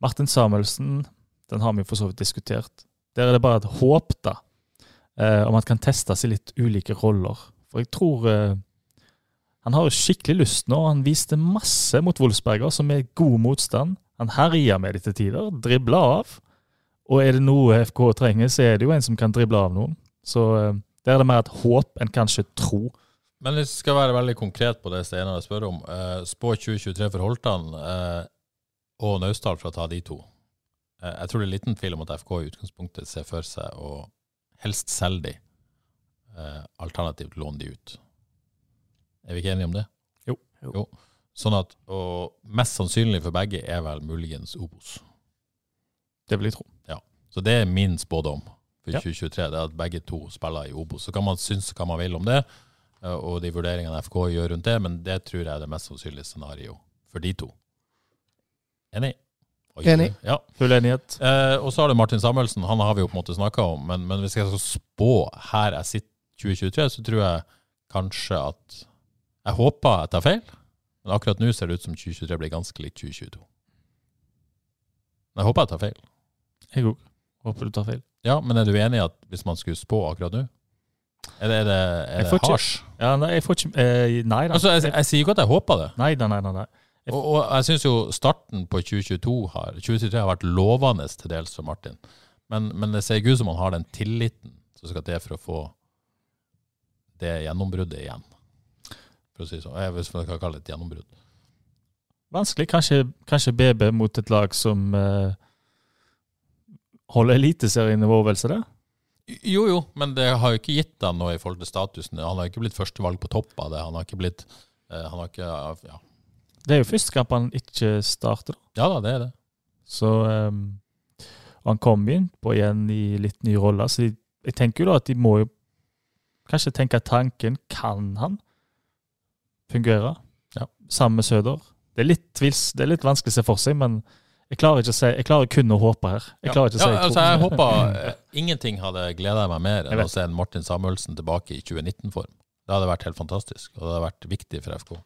Martin Samuelsen, den har vi for så vidt diskutert. Der er det bare et håp, da, eh, om at han kan testes i litt ulike roller. For jeg tror eh, Han har skikkelig lyst nå. Han viste masse mot Wolfsberger, som er god motstand. Han herjer med det til tider, dribler av. Og er det noe FK trenger, så er det jo en som kan drible av noen. Så eh, der er det mer et håp enn kanskje tro. Men hvis vi skal være veldig konkret på det Steinar spør om, eh, spå 2023 for Holtan eh, og Naustdal, for å ta de to. Eh, jeg tror det er liten tvil om at FK i utgangspunktet ser for seg å helst selge de, eh, alternativt låne de ut. Er vi ikke enige om det? Jo. jo. Sånn at, og mest sannsynlig for begge er vel muligens Obos. Det vil jeg tro. Så det er min spådom for Ja. 2023, det er at begge to spiller i Obos. Så kan man synes hva man vil om det, eh, og de vurderingene FK gjør rundt det, men det tror jeg er det mest sannsynlige scenario for de to. Enig? Oi, Enig. Ja. Full enighet. Eh, og så har du Martin Samuelsen, han har vi jo på en måte snakka om, men, men hvis jeg skal spå her jeg sitter 2023, så tror jeg kanskje at Jeg håper jeg tar feil, men akkurat nå ser det ut som 2023 blir ganske likt 2022. Men jeg håper jeg tar feil. Jeg òg. Håper du tar feil. Ja, men er du enig i at hvis man skulle spå akkurat nå Er det, er det, er det hasj? Ja, nei, jeg får ikke eh, Nei da. Altså, jeg, jeg sier ikke at jeg håper det. Nei da, nei da. Nei. Jeg- Og, og jeg syns jo starten på 2022 har 2023 har vært lovende til dels for Martin. Men, men det ser ikke ut som han har den tilliten som skal til for å få det gjennombruddet igjen. For å si sånn. Hvis man kan kalle det et gjennombrudd. Vanskelig. Kanskje, kanskje BB mot et lag som eh, holder eliteserienivå, vel så det? Jo, jo, men det har jo ikke gitt han noe i forhold til statusen. Han har ikke blitt førstevalg på topp av det. Han har ikke blitt eh, Han har ikke Ja, Det er jo første kamp han ikke starter, ja da, det er det. Så um, Han kom inn på igjen i litt ny rolle. Så de, jeg tenker jo da at de må jo kanskje tenke tanken Kan han fungere Ja. sammen med Søder? Det er litt, tvils, det er litt vanskelig å se for seg, men jeg klarer ikke å si, jeg klarer kun å håpe her. Jeg klarer ikke å si ja, altså, jeg håper eh, Ingenting hadde gleda meg mer enn å se en Martin Samuelsen tilbake i 2019-form. Det hadde vært helt fantastisk, og det hadde vært viktig for FK.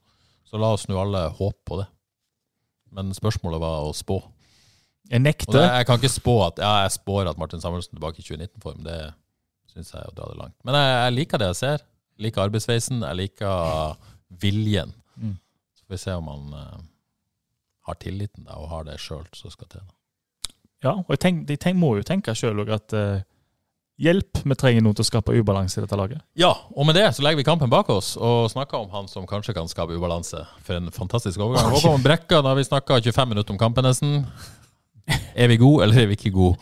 Så la oss nå alle håpe på det. Men spørsmålet var å spå. Jeg nekter. det, jeg kan ikke spå at ja, jeg spår at Martin Samuelsen tilbake i 2019-form. Det syns jeg er å dra det langt. Men jeg, jeg liker det jeg ser. Jeg liker arbeidsveisen. Jeg liker viljen. Mm. Så får vi se om han eh, har tilliten da, og har det sjøl som skal til. da. Ja, og jeg tenk, de tenk, må jo tenke sjøl òg at eh, hjelp, vi trenger noen til å skape ubalanse i dette laget. Ja, og med det så legger vi kampen bak oss og snakker om han som kanskje kan skape ubalanse. For en fantastisk overgang. Håkon Brekka, da har vi snakka 25 minutter om kampen nesten. Er vi gode, eller er vi ikke gode?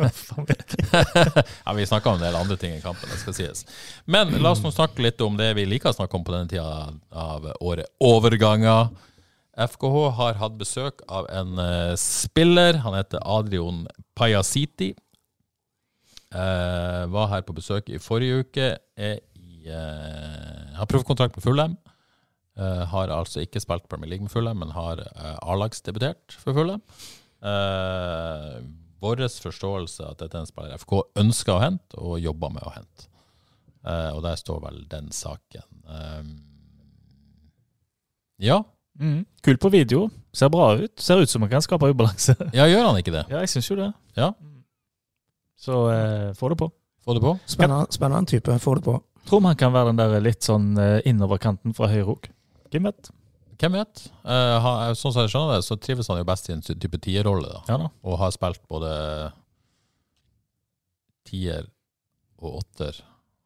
ja, Vi snakka om en del andre ting i kampen, det skal sies. Men la oss nå snakke litt om det vi liker å snakke om på denne tida av året. Overganger. FKH har hatt besøk av en uh, spiller. Han heter Adrion Pajasiti. Uh, var her på besøk i forrige uke. Er i, uh, har proffkontrakt med Fulheim. Eh, har altså ikke spilt Premier League med Fulheim, men har eh, A-lagsdebutert for Fulheim. Eh, Vår forståelse at dette er en spiller FK ønsker å hente, og jobber med å hente. Eh, og der står vel den saken. Eh, ja. Mm. Kul på video. Ser bra ut. Ser ut som han kan skape ubalanse. ja, gjør han ikke det? ja, jeg syns jo det. Ja. Så eh, få det på. Få det på? Spennende, spennende type. Få det på. Tror man kan være den der litt sånn eh, innoverkanten fra høyre òg. Hvem vet? Hvem vet? Uh, ha- sånn som jeg skjønner det, så trives han jo best i en type tierrolle. da. Ja da. Og har spilt både tier og åtter,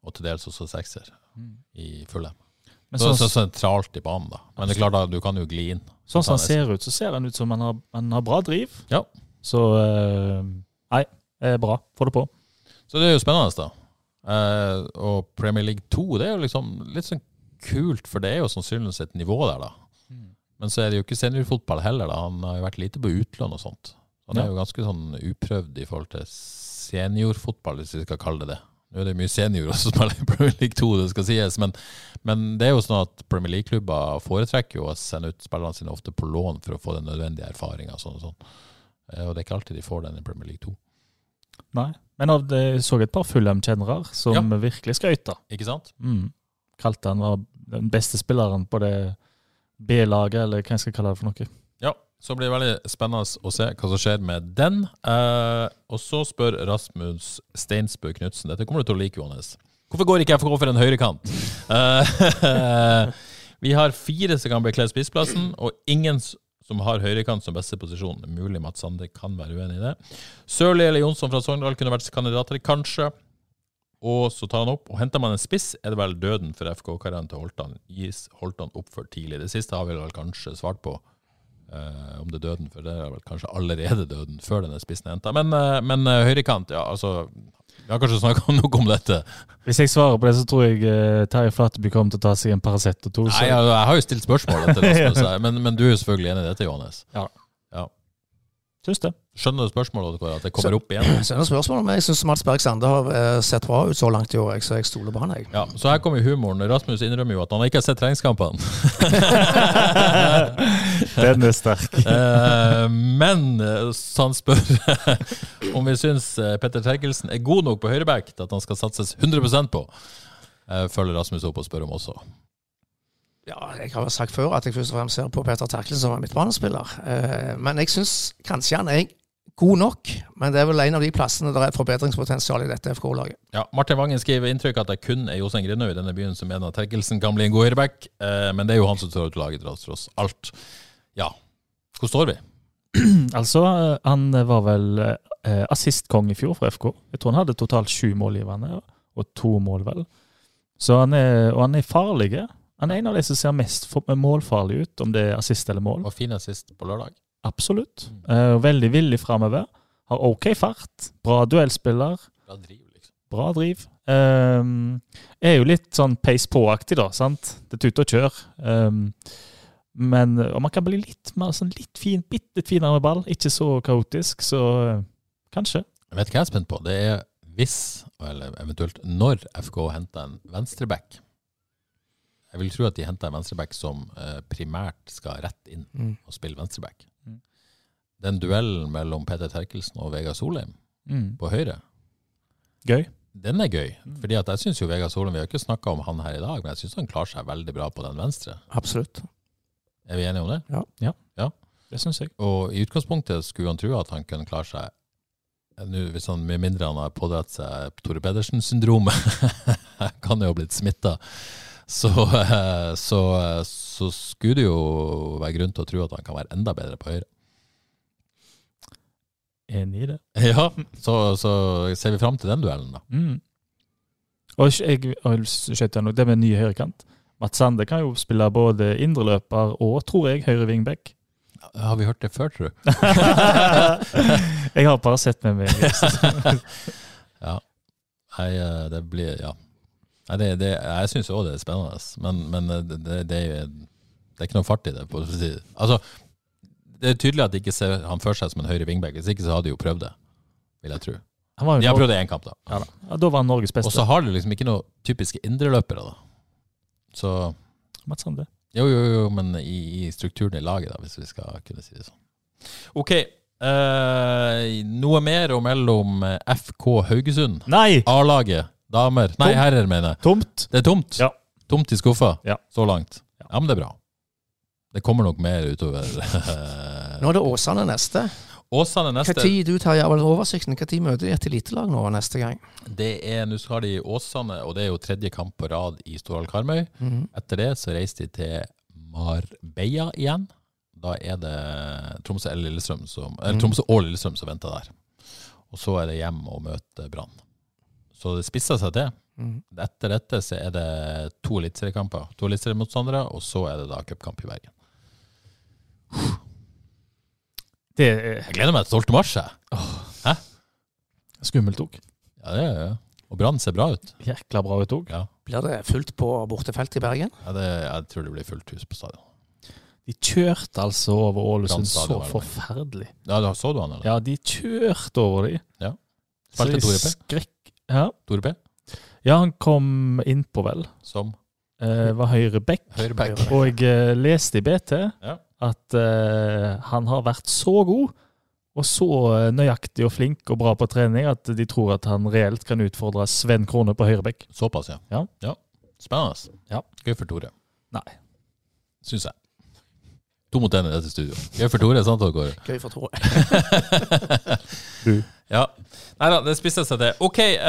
og til dels også sekser, i fulle. Men det er så sentralt i banen, da. Men det er klart, da, du kan jo gli inn. sånn som han ser ut, så ser han ut som han har, han har bra driv. Ja. Så eh, Nei, det er bra. Få det på. Så det er jo spennende, da. Uh, og Premier League 2, det er jo liksom litt sånn kult, for det er jo sannsynligvis et nivå der, da. Men så er det jo ikke seniorfotball heller, da. Han har jo vært lite på utlån og sånt. Han er Ja. jo ganske sånn uprøvd i forhold til seniorfotball, hvis vi skal kalle det det. Nå er det mye seniorer som spiller i Premier League 2, det skal sies, men, men det er jo sånn at Premier League-klubber foretrekker jo å sende ut spillerne sine ofte på lån for å få den nødvendige erfaringa. Sånn og sånn. Eh, Og det er ikke alltid de får den i Premier League 2. Nei. Men jeg så et par Fulham-kjennere som Ja. virkelig skrøt. Ikke sant? Mm. Kalte han var den beste spilleren på det B-laget, eller hva jeg skal kalle det for noe. Så blir det veldig spennende å se hva som skjer med den. Eh, og så spør Rasmus Steinsbø Knutsen, dette kommer du til å like, Johannes. Hvorfor går ikke FK for en høyrekant? Eh, vi har fire som kan bekle spissplassen, og ingen som har høyrekant som beste posisjon. Mulig Mats Sande kan være uenig i det. Sørli eller Jonsson fra Sogndal kunne vært kandidater, kanskje. Og så tar han opp, og henter man en spiss, er det vel døden for FK-karrieren til Holtan. Gis Holtan opp for tidlig? Det siste har vi vel kanskje svart på. Eh, om det er døden, for det er vel kanskje allerede døden før denne spissen er henta. Men, uh, men uh, høyrekant, ja, altså Vi har kanskje snakka nok om dette. Hvis jeg svarer på det, så tror jeg uh, Terje Flateby kommer til å ta seg en Paracet og to. Så Nei, jeg, jeg har jo stilt spørsmål dette, Rasmus, men, men du er jo selvfølgelig enig i dette, Johannes. Ja syns det. Skjønner du spørsmålet, at det kommer opp igjen? Skjønner spørsmålet, men jeg syns Mats Berg Sande har eh, sett bra ut så langt i år, så jeg stoler på han. jeg. Ja, Så her kommer humoren. Rasmus innrømmer jo at han ikke har sett treningskampene. Den er sterk. Eh, men eh, så han spør om vi syns eh, Petter Terkelsen er god nok på høyreback til at han skal satses 100% på. Eh, Følger Rasmus opp og spør om også. Ja, jeg har jo sagt før at jeg først og fremst ser på Peter Terkelsen som en midtbanespiller. Eh, men jeg syns kanskje han er god nok, men det er vel en av de plassene der er forbedringspotensial i dette FK-laget. Ja, Martin Vangen skriver inntrykk at det kun er Jostein Grindhaug i denne byen som mener at Terkelsen kan bli en god høyreback, eh, men det er jo han som står ut laget tross alt. Ja, hvor står vi? Altså, eh, han var vel eh, assistkong i fjor for FK. Jeg tror han hadde totalt sju målgivende, og to mål, vel. Så han er, og han er farlig. Han er en av de som ser mest målfarlig ut, om det er assist eller mål. Og fin assist på lørdag. Absolutt. Eh, veldig villig framover. Har OK fart. Bra duellspiller. Bra driv, liksom. Bra driv. Um, er jo litt sånn pace på-aktig, da. sant? Det er tut og kjør. Um, men om man kan bli litt mer sånn litt fin, bitte litt finere med ball, ikke så kaotisk, så eh, kanskje. Jeg vet hva jeg er spent på. Det er hvis, eller eventuelt når, FK henter en venstreback. Jeg vil tro at de henter en venstreback som eh, primært skal rett inn Mm. og spille venstreback. Mm. Den duellen mellom Peter Terkelsen og Vegard Solheim Mm. på høyre, Gøy. den er gøy. Fordi at jeg syns jo Vegard Solheim Vi har ikke snakka om han her i dag, men jeg syns han klarer seg veldig bra på den venstre. Absolutt. Er vi enige om det? Ja, Det syns jeg. Og i utgangspunktet skulle han tro at han kunne klare seg nå, hvis han, Med mindre han har pådratt seg Tore Pedersen-syndromet, kan jo ha blitt smitta, så, eh, så, så skulle det jo være grunn til å tro at han kan være enda bedre på høyre. Enig i det. Ja, så, så ser vi fram til den duellen, da. Mm. Og jeg, jeg deg nå, det med ny høyrekant. Mats Sande kan jo spille både indreløper og, tror jeg, høyre wingback. Har vi hørt det før, tror du? jeg har bare sett med meg. Ja. Nei, eh, det blir Ja. Nei, det, det, jeg syns òg det er spennende, men, men eh, det, det, det, er, det ikke noe fart i det. På, altså, det er tydelig at de ikke ser han for seg som en høyre wingback. Hvis ikke så hadde de jo prøvd det, vil jeg tro. Han var De har prøvd det i én kamp, da. ja, da. Ja, da var han Norges beste. Og så har de liksom ikke noen typiske indreløpere, da. Så Mats André. jo, jo, jo, men i, i strukturen i laget, da, hvis vi skal kunne si det sånn. OK. Eh, noe mer om mellom eh, FK Haugesund, Nei! A-laget, damer Nei, Tomt. herrer, mener jeg. Tomt! Det er tomt. Ja. Tomt i skuffa Ja. så langt. Ja, men det er bra. Det kommer nok mer utover. Nå er det Åsane neste. Åsane Hva tid du tar jævla oversikten? Hva tid møter de et elitelag nå neste gang? Det er, Nå skal de i Åsane, og det er jo tredje kamp på rad i Storhall Karmøy. Mhm. Etter det så reiser de til Marbella igjen. Da er det Tromsø, Lillestrøm som, eller Mhm. Tromsø og Lillestrøm som venter der. Og så er det hjem og møte Brann. Så det spisser seg til. Mm. Etter dette så er det to eliteseriekamper. To eliteseriemotstandere, og så er det da cupkamp i Bergen. Det er Jeg gleder meg til 12. mars. jeg. skummelt òg. Ja, det er, og Brann ser bra ut. Jækla bra ut òg. Ja. Blir det fullt på bortefeltet i Bergen? Ja, det, jeg tror det blir fullt hus på stadion. De kjørte altså over Ålesund så Brannstadion, forferdelig. Ja, da Så du han, eller? Ja, de kjørte over de. Ja. Så Spilte Tore P? Skrekk... Ja. Tore P? ja, han kom innpå, vel. Som Eh, var høyre back. høyreback. Og jeg eh, leste i BT Ja. At uh, han har vært så god og så eh, nøyaktig og flink og bra på trening at de tror at han reelt kan utfordre Sven Krone på høyrebekk. Såpass, ja. Ja. Spennende. Ja. Gøy for Tore. Nei. Syns jeg. To mot én i dette studio. Gøy for Tore, sant, Kåre? Gøy for Tore. Ja. Nei da, det spisser seg til. OK. Eh,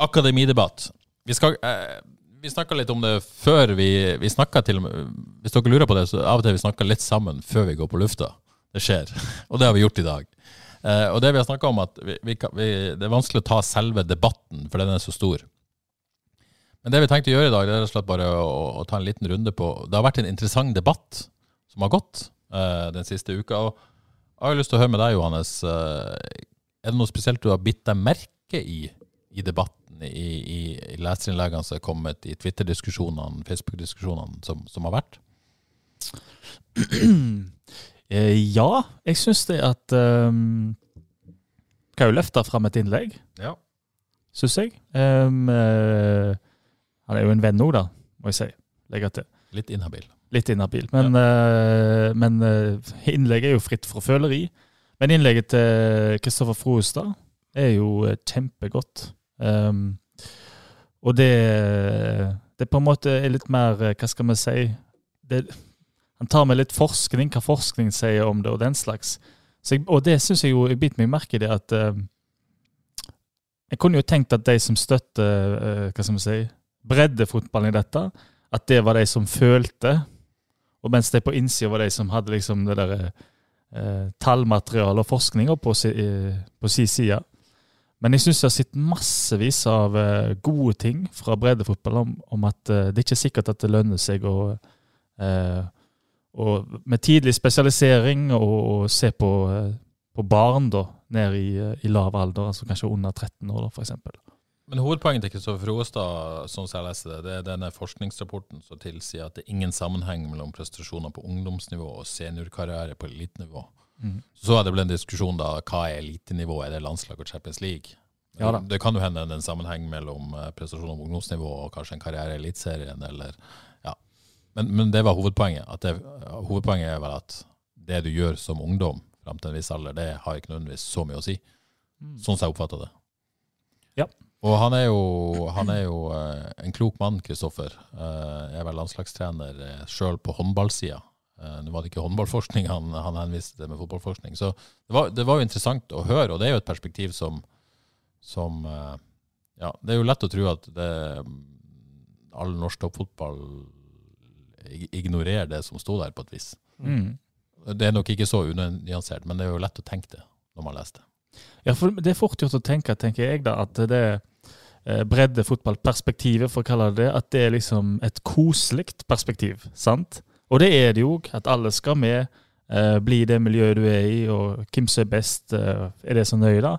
akademidebatt. Vi skal eh, Vi snakka litt om det før vi Vi snakket til Hvis dere lurer på det, så av og til vi snakker litt sammen før vi går på lufta. Det skjer. Og det har vi gjort i dag. Eh, og det vi har snakka om, at vi, vi, det er vanskelig å ta selve debatten, for den er så stor. Men det vi tenkte å gjøre i dag, det er slett bare å, å ta en liten runde på Det har vært en interessant debatt som har gått eh, den siste uka. og jeg har lyst til å høre med deg, Johannes. eh, Er det noe spesielt du har bitt deg merke i i debatten, i, i, i leserinnleggene som er kommet, i Twitter-diskusjonene, Facebook-diskusjonene som, som har vært? Eh, ja, jeg syns det at um, Kan jo løfte fram et innlegg, Ja. syns jeg. Um, uh, han er jo en venn òg, da, må jeg si. Legge til. Litt inhabil. Litt inhabil. Men, eh, men uh, innlegget er jo fritt fra føleri. Men innlegget til Kristoffer Froestad er jo kjempegodt. Um, og det, det på en måte er litt mer eh, Hva skal vi si det, Han tar med litt forskning, hva forskning sier om det, og den slags. Jeg, og det syns jeg jo Jeg biter meg merke i det at uh, Jeg kunne jo tenkt at de som støtter uh, hva skal vi si, breddefotballen i dette, at det var de som følte, og mens de på innsida var de som hadde liksom det der uh, tallmateriale og forskninga på, si, på sin side. Men jeg syns jeg har sett massevis av eh, gode ting fra breddefotball om, om at eh, det ikke er sikkert at det lønner seg å eh, og med tidlig spesialisering og, og se på, eh, på barn da, ned i, i lav alder, altså kanskje under 13 år, f.eks. Men hovedpoenget til Kristoffer Froestad, sånn som jeg leser det, det er denne forskningsrapporten som tilsier at det er ingen sammenheng mellom prestasjoner på ungdomsnivå og seniorkarriere på elitenivå. Mm. Så er det vel en diskusjon da, hva er elitenivå, er det landslag og Champions League? Ja. Det kan jo hende en sammenheng mellom prestasjon og ungdomsnivå og kanskje en karriere i Eliteserien, eller ja. Men, men det var hovedpoenget. Det, hovedpoenget er vel at det du gjør som ungdom fram til en viss alder, det har ikke nødvendigvis så mye å si. Sånn som jeg oppfatter det. Ja. Og han er jo, han er jo eh, en klok mann, Kristoffer. Jeg er vel landslagstrener sjøl på håndballsida. Eh, Nå var det ikke håndballforskning han, han henviste til med fotballforskning. Så det var, det var jo interessant å høre, og det er jo et perspektiv som, som eh, Ja, det er jo lett å tro at det, all norsk toppfotball ignorerer det som sto der, på et vis. Mm. Det er nok ikke så unyansert, men det er jo lett å tenke det når man leser det. Ja, for det er fort gjort å tenke, tenker jeg, da, at det eh, breddefotballperspektivet, for å kalle det det, at det er liksom et koselig perspektiv. sant? Og det er det jo, at alle skal med, eh, bli det miljøet du er i, og hvem som er best, eh, er det så nøye, da.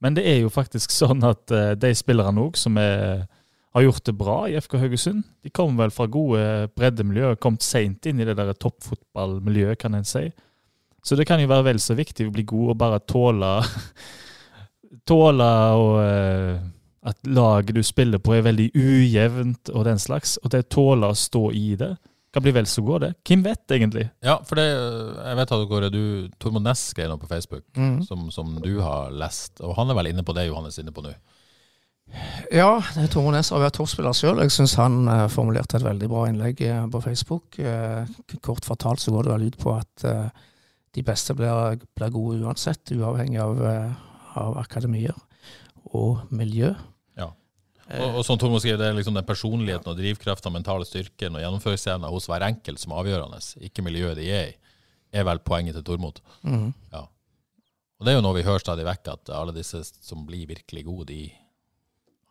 Men det er jo faktisk sånn at eh, de spillerne òg som er, har gjort det bra i FK Haugesund, de kommer vel fra gode breddemiljø, kommet seint inn i det der toppfotballmiljøet, kan en si. Så det kan jo være vel så viktig å bli god og bare tåle Tåle og, eh, at laget du spiller på er veldig ujevnt og den slags. Og det tåle å stå i det kan bli vel så god, det. Hvem vet, egentlig? Ja, for det, jeg vet at Kåre, du, Tormod Næss skrev noe på Facebook mm. som, som du har lest, og han er vel inne på det Johannes er inne på nå. Ja, Tormod Næss har vært toppspiller sjøl. Jeg syns han eh, formulerte et veldig bra innlegg eh, på Facebook. Eh, kort fortalt så går det vel ut på at eh, de beste blir, blir gode uansett, uavhengig av, eh, av akademier og miljø. Ja. Og, og som Tormod skriver, det er liksom den personligheten og drivkraften, mentale styrken og gjennomføringsevnen hos hver enkelt som er avgjørende, ikke miljøet de er i, er vel poenget til Tormod. Mm. Ja. Og det er jo noe vi hører stadig vekk, at alle disse som blir virkelig gode, de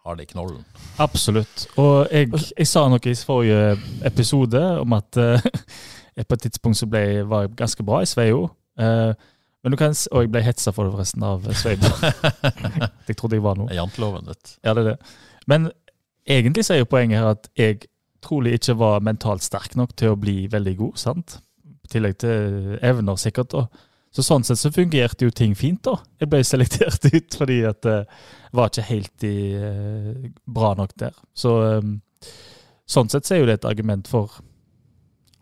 har det i knollen. Absolutt. Og jeg, jeg sa noe i forrige episode om at uh, jeg på et tidspunkt så ble, var jeg ganske bra i Sveio. Uh, men du kan, og jeg ble hetsa for det forresten av Sveio. jeg trodde jeg var noe. Janteloven, vet du. Ja, det er det. Men egentlig så er jo poenget her at jeg trolig ikke var mentalt sterk nok til å bli veldig god, sant? I tillegg til evner, sikkert. da. Så sånn sett så fungerte jo ting fint, da. Jeg ble selektert ut fordi at det var ikke helt i, eh, bra nok der. Så eh, sånn sett så er jo det et argument for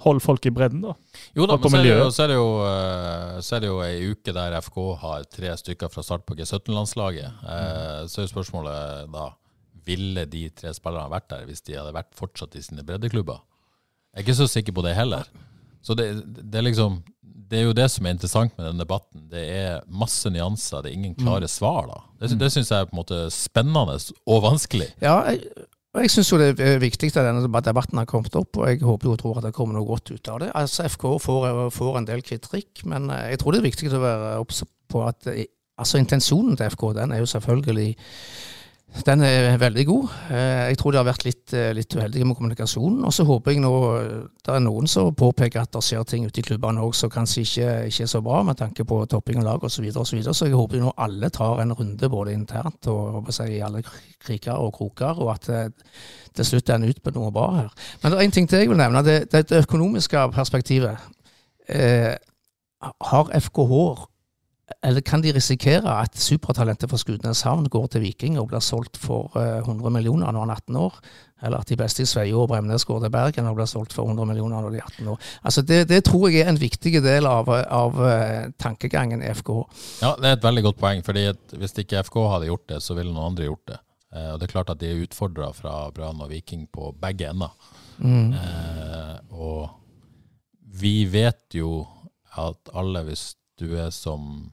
hold folk i bredden, da. Jo da, men så er, jo, så, er jo, eh, så er det jo ei uke der FK har tre stykker fra start på G17-landslaget. Mm. så er jo spørsmålet da Ville de tre spillerne vært der hvis de hadde vært fortsatt i sine breddeklubber? Jeg er ikke så sikker på det heller. Så det, det er liksom Det er jo det som er interessant med den debatten. Det er masse nyanser, det er ingen klare svar, da. Det, det syns jeg er på en måte spennende og vanskelig. Ja, jeg, og jeg syns det er viktig at denne debatten har kommet opp, og jeg håper og tror at det kommer noe godt ut av det. Altså, FK får, får en del kritikk, men eh, jeg tror det er viktig å være obs på at eh, altså, intensjonen til FK den er jo selvfølgelig den er veldig god. Eh, Jeg tror de har vært litt, eh, litt uheldige med kommunikasjonen. Og så håper jeg nå eh, det er noen som påpeker at det skjer ting ute i klubbene òg som kanskje ikke, ikke er så bra med tanke på topping av lag osv. Så, videre, og så, videre. så jeg håper nå alle tar en runde både internt og jeg, i alle kriker og kroker, og at til slutt ender ut på noe bra her. Men det er en ting til jeg vil nevne. Det, er det økonomiske perspektivet. Eh, har FKH eller kan de risikere at supertalentet fra Skudeneshavn går til Viking og blir solgt for eh, 100 millioner når han er 18 år? Eller at de beste i Sveio og Bremnes går til Bergen og blir solgt for 100 millioner når de er 18 år? Altså det, det tror jeg er en viktig del av, av eh, tankegangen i FK. Ja, det er et veldig godt poeng. fordi Hvis ikke FK hadde gjort det, så ville noen andre gjort det. Eh, og Det er klart at de er utfordra fra Brann og Viking på begge ender. Eh, og vi vet jo at alle, hvis du er som,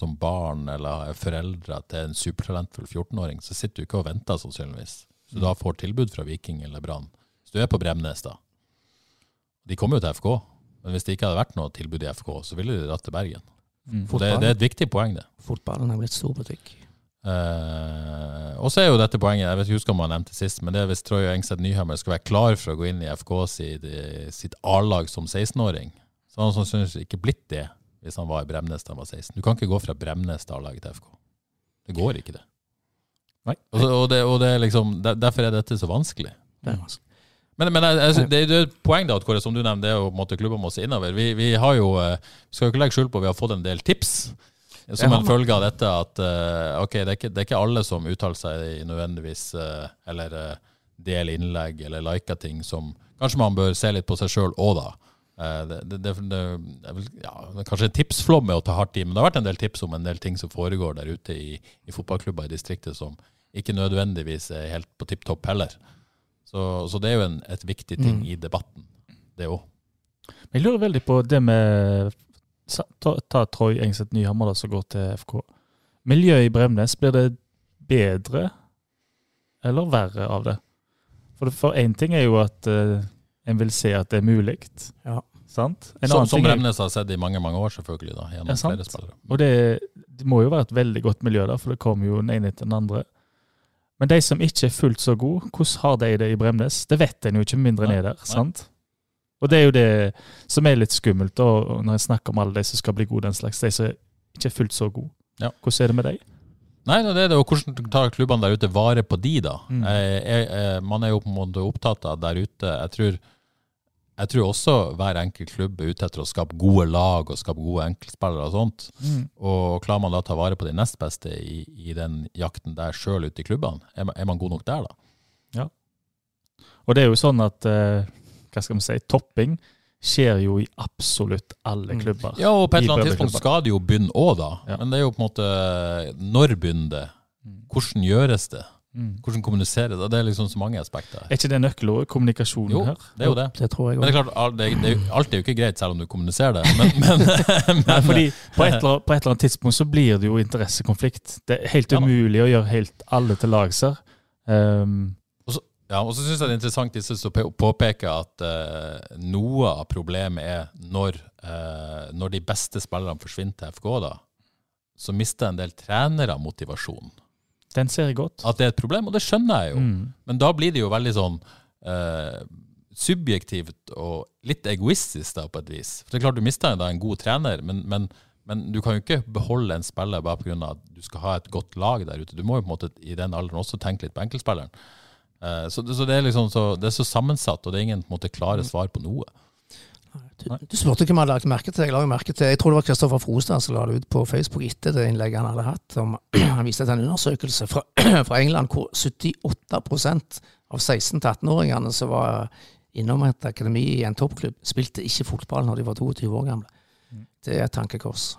som barn eller er foreldre til en supertalentfull 14-åring, så sitter du ikke og venter sannsynligvis. Så du da får tilbud fra Viking eller Brann. Hvis du er på Bremnes, da. De kommer jo til FK, men hvis det ikke hadde vært noe tilbud i FK, så ville de dratt til Bergen. Mm. det, det er et viktig poeng, det. Fotballen er blitt stor butikk. Eh, og så er jo dette poenget, jeg vet ikke om jeg nevnte sist, men det er hvis Troy Engseth Nyhammer skal være klar for å gå inn i FK sitt, sitt A-lag som 16-åring. Så han har sannsynligvis ikke blitt det hvis han var i Bremnes da han var 16. Du kan ikke gå fra Bremnes til A-laget til FK. Det går ikke, det. Nei. Og, så, og, det, og det er liksom, der- derfor er dette så vanskelig. Det er vanskelig. Men, men jeg, jeg, det, det er et poeng da, at Kåre, som du nevnte, det er å klubbe en måte klubber innover. Vi, vi har jo, eh, skal jo ikke legge skjul på, vi har fått en del tips som en følge av dette. At eh, ok, det er, ikke, det er ikke alle som uttaler seg nødvendigvis, eh, eller deler innlegg eller liker ting som Kanskje man bør se litt på seg sjøl òg, da. Eh, det, det, det, det, er vel, ja, kanskje en tipsflom med å ta hardt i, men det har vært en del tips om en del ting som foregår der ute i, i fotballklubber i distriktet som ikke nødvendigvis er helt på tipp topp heller. Så, så det er jo en, et viktig ting Mm. i debatten, det òg. Jeg lurer veldig på det med Ta, ta Troy Engseth Nyhammer, da, som går til FK. Miljøet i Bremnes, blir det bedre eller verre av det? For, én ting er jo at eh, en vil se at det er mulig. Ja. Sant? En Som, som Bremnes har sett i mange mange år, selvfølgelig. da, gjennom Ja, sant. flere spillere. Og det, det må jo være et veldig godt miljø der, for det kommer jo den ene etter den andre. Men de som ikke er fullt så gode, hvordan har de det i Bremnes? Det vet en jo ikke mindre enn er der. nei. sant? Og det er jo det som er litt skummelt da, når jeg snakker om alle de som skal bli gode, den slags, de som ikke er fullt så gode. Ja. Hvordan er det med deg? Nei, det er det, og hvordan tar klubbene der ute vare på de, da? Mm. Jeg, jeg, eh, man er jo på en måte opptatt av der ute Jeg tror, jeg tror også hver enkelt klubb er ute etter å skape gode lag og skape gode enkeltspillere og sånt. Og klarer man da å ta vare på de nest beste i, i den jakten der sjøl ute i klubbene, er man, er man god nok der, da? Ja. Og det er jo sånn at eh, hva skal vi si, topping skjer jo i absolutt alle Mm. klubber. Ja, og på et eller annet tidspunkt skal det jo begynne òg, da. Ja. Men det er jo på en måte Når begynner det? Hvordan gjøres det? Mm. Hvordan kommunisere det? Det er liksom så mange aspekter. Er ikke det nøkkelordet? Kommunikasjon Jo, her? det er jo det. Det tror jeg Men det er klart, det, det alt er jo ikke greit selv om du kommuniserer det. Men, men, men Nei, fordi på et, eller, på et eller annet tidspunkt så blir det jo interessekonflikt. Det er helt Ja umulig å gjøre helt alle til lags her. Um, Ja, og så syns jeg det er interessant disse som påpeker at uh, noe av problemet er når, uh, når de beste spillerne forsvinner til FK, da. så mister en del trenere motivasjon. Den ser jeg godt. At det er et problem, og det skjønner jeg jo. Mm. Men da blir det jo veldig sånn eh, subjektivt og litt egoistisk da, på et vis. For det er klart Du mister en god trener, men, men, men du kan jo ikke beholde en spiller bare pga. at du skal ha et godt lag der ute. Du må jo på en måte i den alderen også tenke litt på enkeltspilleren. Eh, så, så, det er liksom så, det er så sammensatt, og det er ingen måte klare svar på noe. Du, du spurte hvem hadde lagt merke til. Jeg la merke til, jeg tror det var Kristoffer Frostad som la det ut på Facebook etter det innlegget han hadde hatt. Om, han viste til en undersøkelse fra, fra England hvor 78% av 16-18-åringene som var innom et akademi i en toppklubb, spilte ikke fotball når de var 22 år gamle. Det er et tankekors.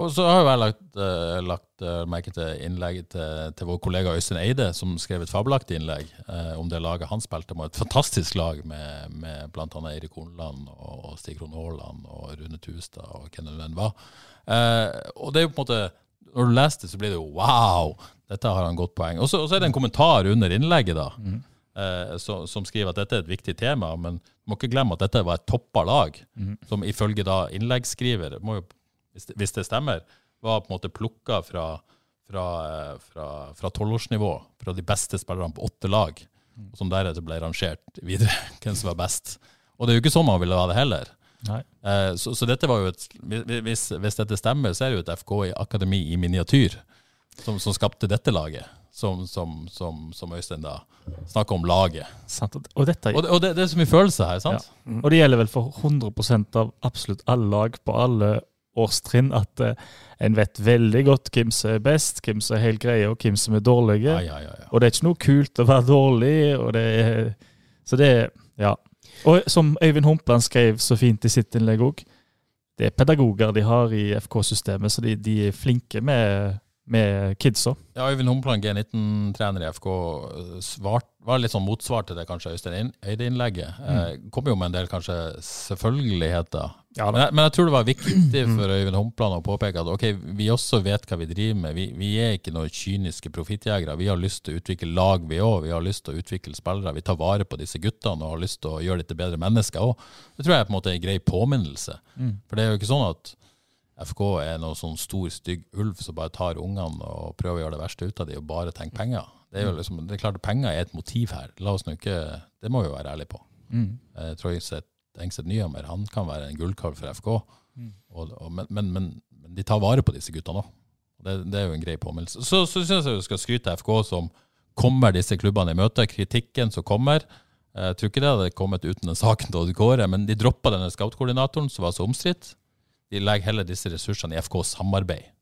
Og så har jeg lagt, uh, lagt uh, merke til innlegget til, til vår kollega Øystein Eide, som skrev et fabelaktig innlegg uh, om det laget han spilte med. Et fantastisk lag med, med bl.a. Eirik Hornland og Stig Ron Haaland og Rune Tustad og hvem det enn var. Og det er jo på en måte Når du leser det, så blir det jo wow! Dette har han godt poeng. Og så er det en kommentar under innlegget, da. Mm. så, som skriver at dette er et viktig tema, men må ikke glemme at dette var et toppa lag, som ifølge da innleggsskriver må jo hvis det, hvis det stemmer, var på en måte plukka fra, fra, eh, fra, fra tolvårsnivå, fra de beste spillerne på åtte lag, og som deretter ble rangert videre, hvem som var best. Og det er jo ikke sånn man ville ha det heller. Eh, så, så dette var jo et, hvis, hvis dette stemmer, så er det jo et FK i akademi i miniatyr som, som skapte dette laget. Som, som, som, som Øystein da snakker om laget. Sant. Og dette Og, det, og det, det er så mye følelse her, sant? Ja. Og det gjelder vel for 100% av absolutt alle lag på alle årstrinn at eh, en vet veldig godt hvem som er best, hvem som er helt greie, og hvem som er dårlige. Ja, ja, ja. Og det er ikke noe kult å være dårlig. det er, Så det er Ja. Og som Øyvind Humpland skrev så fint i sitt innlegg òg, det er pedagoger de har i FK-systemet, så de, de er flinke med, med kidsa. Ja, Øyvind Humpland, G19-trener i FK, svart, var litt sånn motsvar til det kanskje Øystein Eide-innlegget. Mm. kom jo med en del kanskje selvfølgeligheter. Ja, men, jeg, men jeg tror det var viktig for Øyvind Humpland å påpeke at ok, vi også vet hva vi driver med. Vi, vi er ikke noen kyniske profittjegere. Vi har lyst til å utvikle lag, vi òg. Vi har lyst til å utvikle spillere. Vi tar vare på disse guttene og har lyst til å gjøre dem til bedre mennesker òg. Det tror jeg er på en måte en grei påminnelse. For det er jo ikke sånn at FK er noen sånn stor, stygg ulv som bare tar ungene og prøver å gjøre det verste ut av dem og bare tenker penger. Det er jo liksom, det er klart Penger er et motiv her. La oss nå ikke, Det må vi jo være ærlige på. Mm. Jeg tror Engstedt Nyhammer han kan være en gullkalv for FK, og, og, men, men, men, men de tar vare på disse guttene òg. Det, det er jo en grei påminnelse. Så, så syns jeg vi skal skryte av FK som kommer disse klubbene i møte. Kritikken som kommer. eh, Jeg tror ikke det hadde kommet uten den saken til Odd Kåre, men de droppa denne scout-koordinatoren som var så omstridt. De legger heller disse ressursene i FKs samarbeid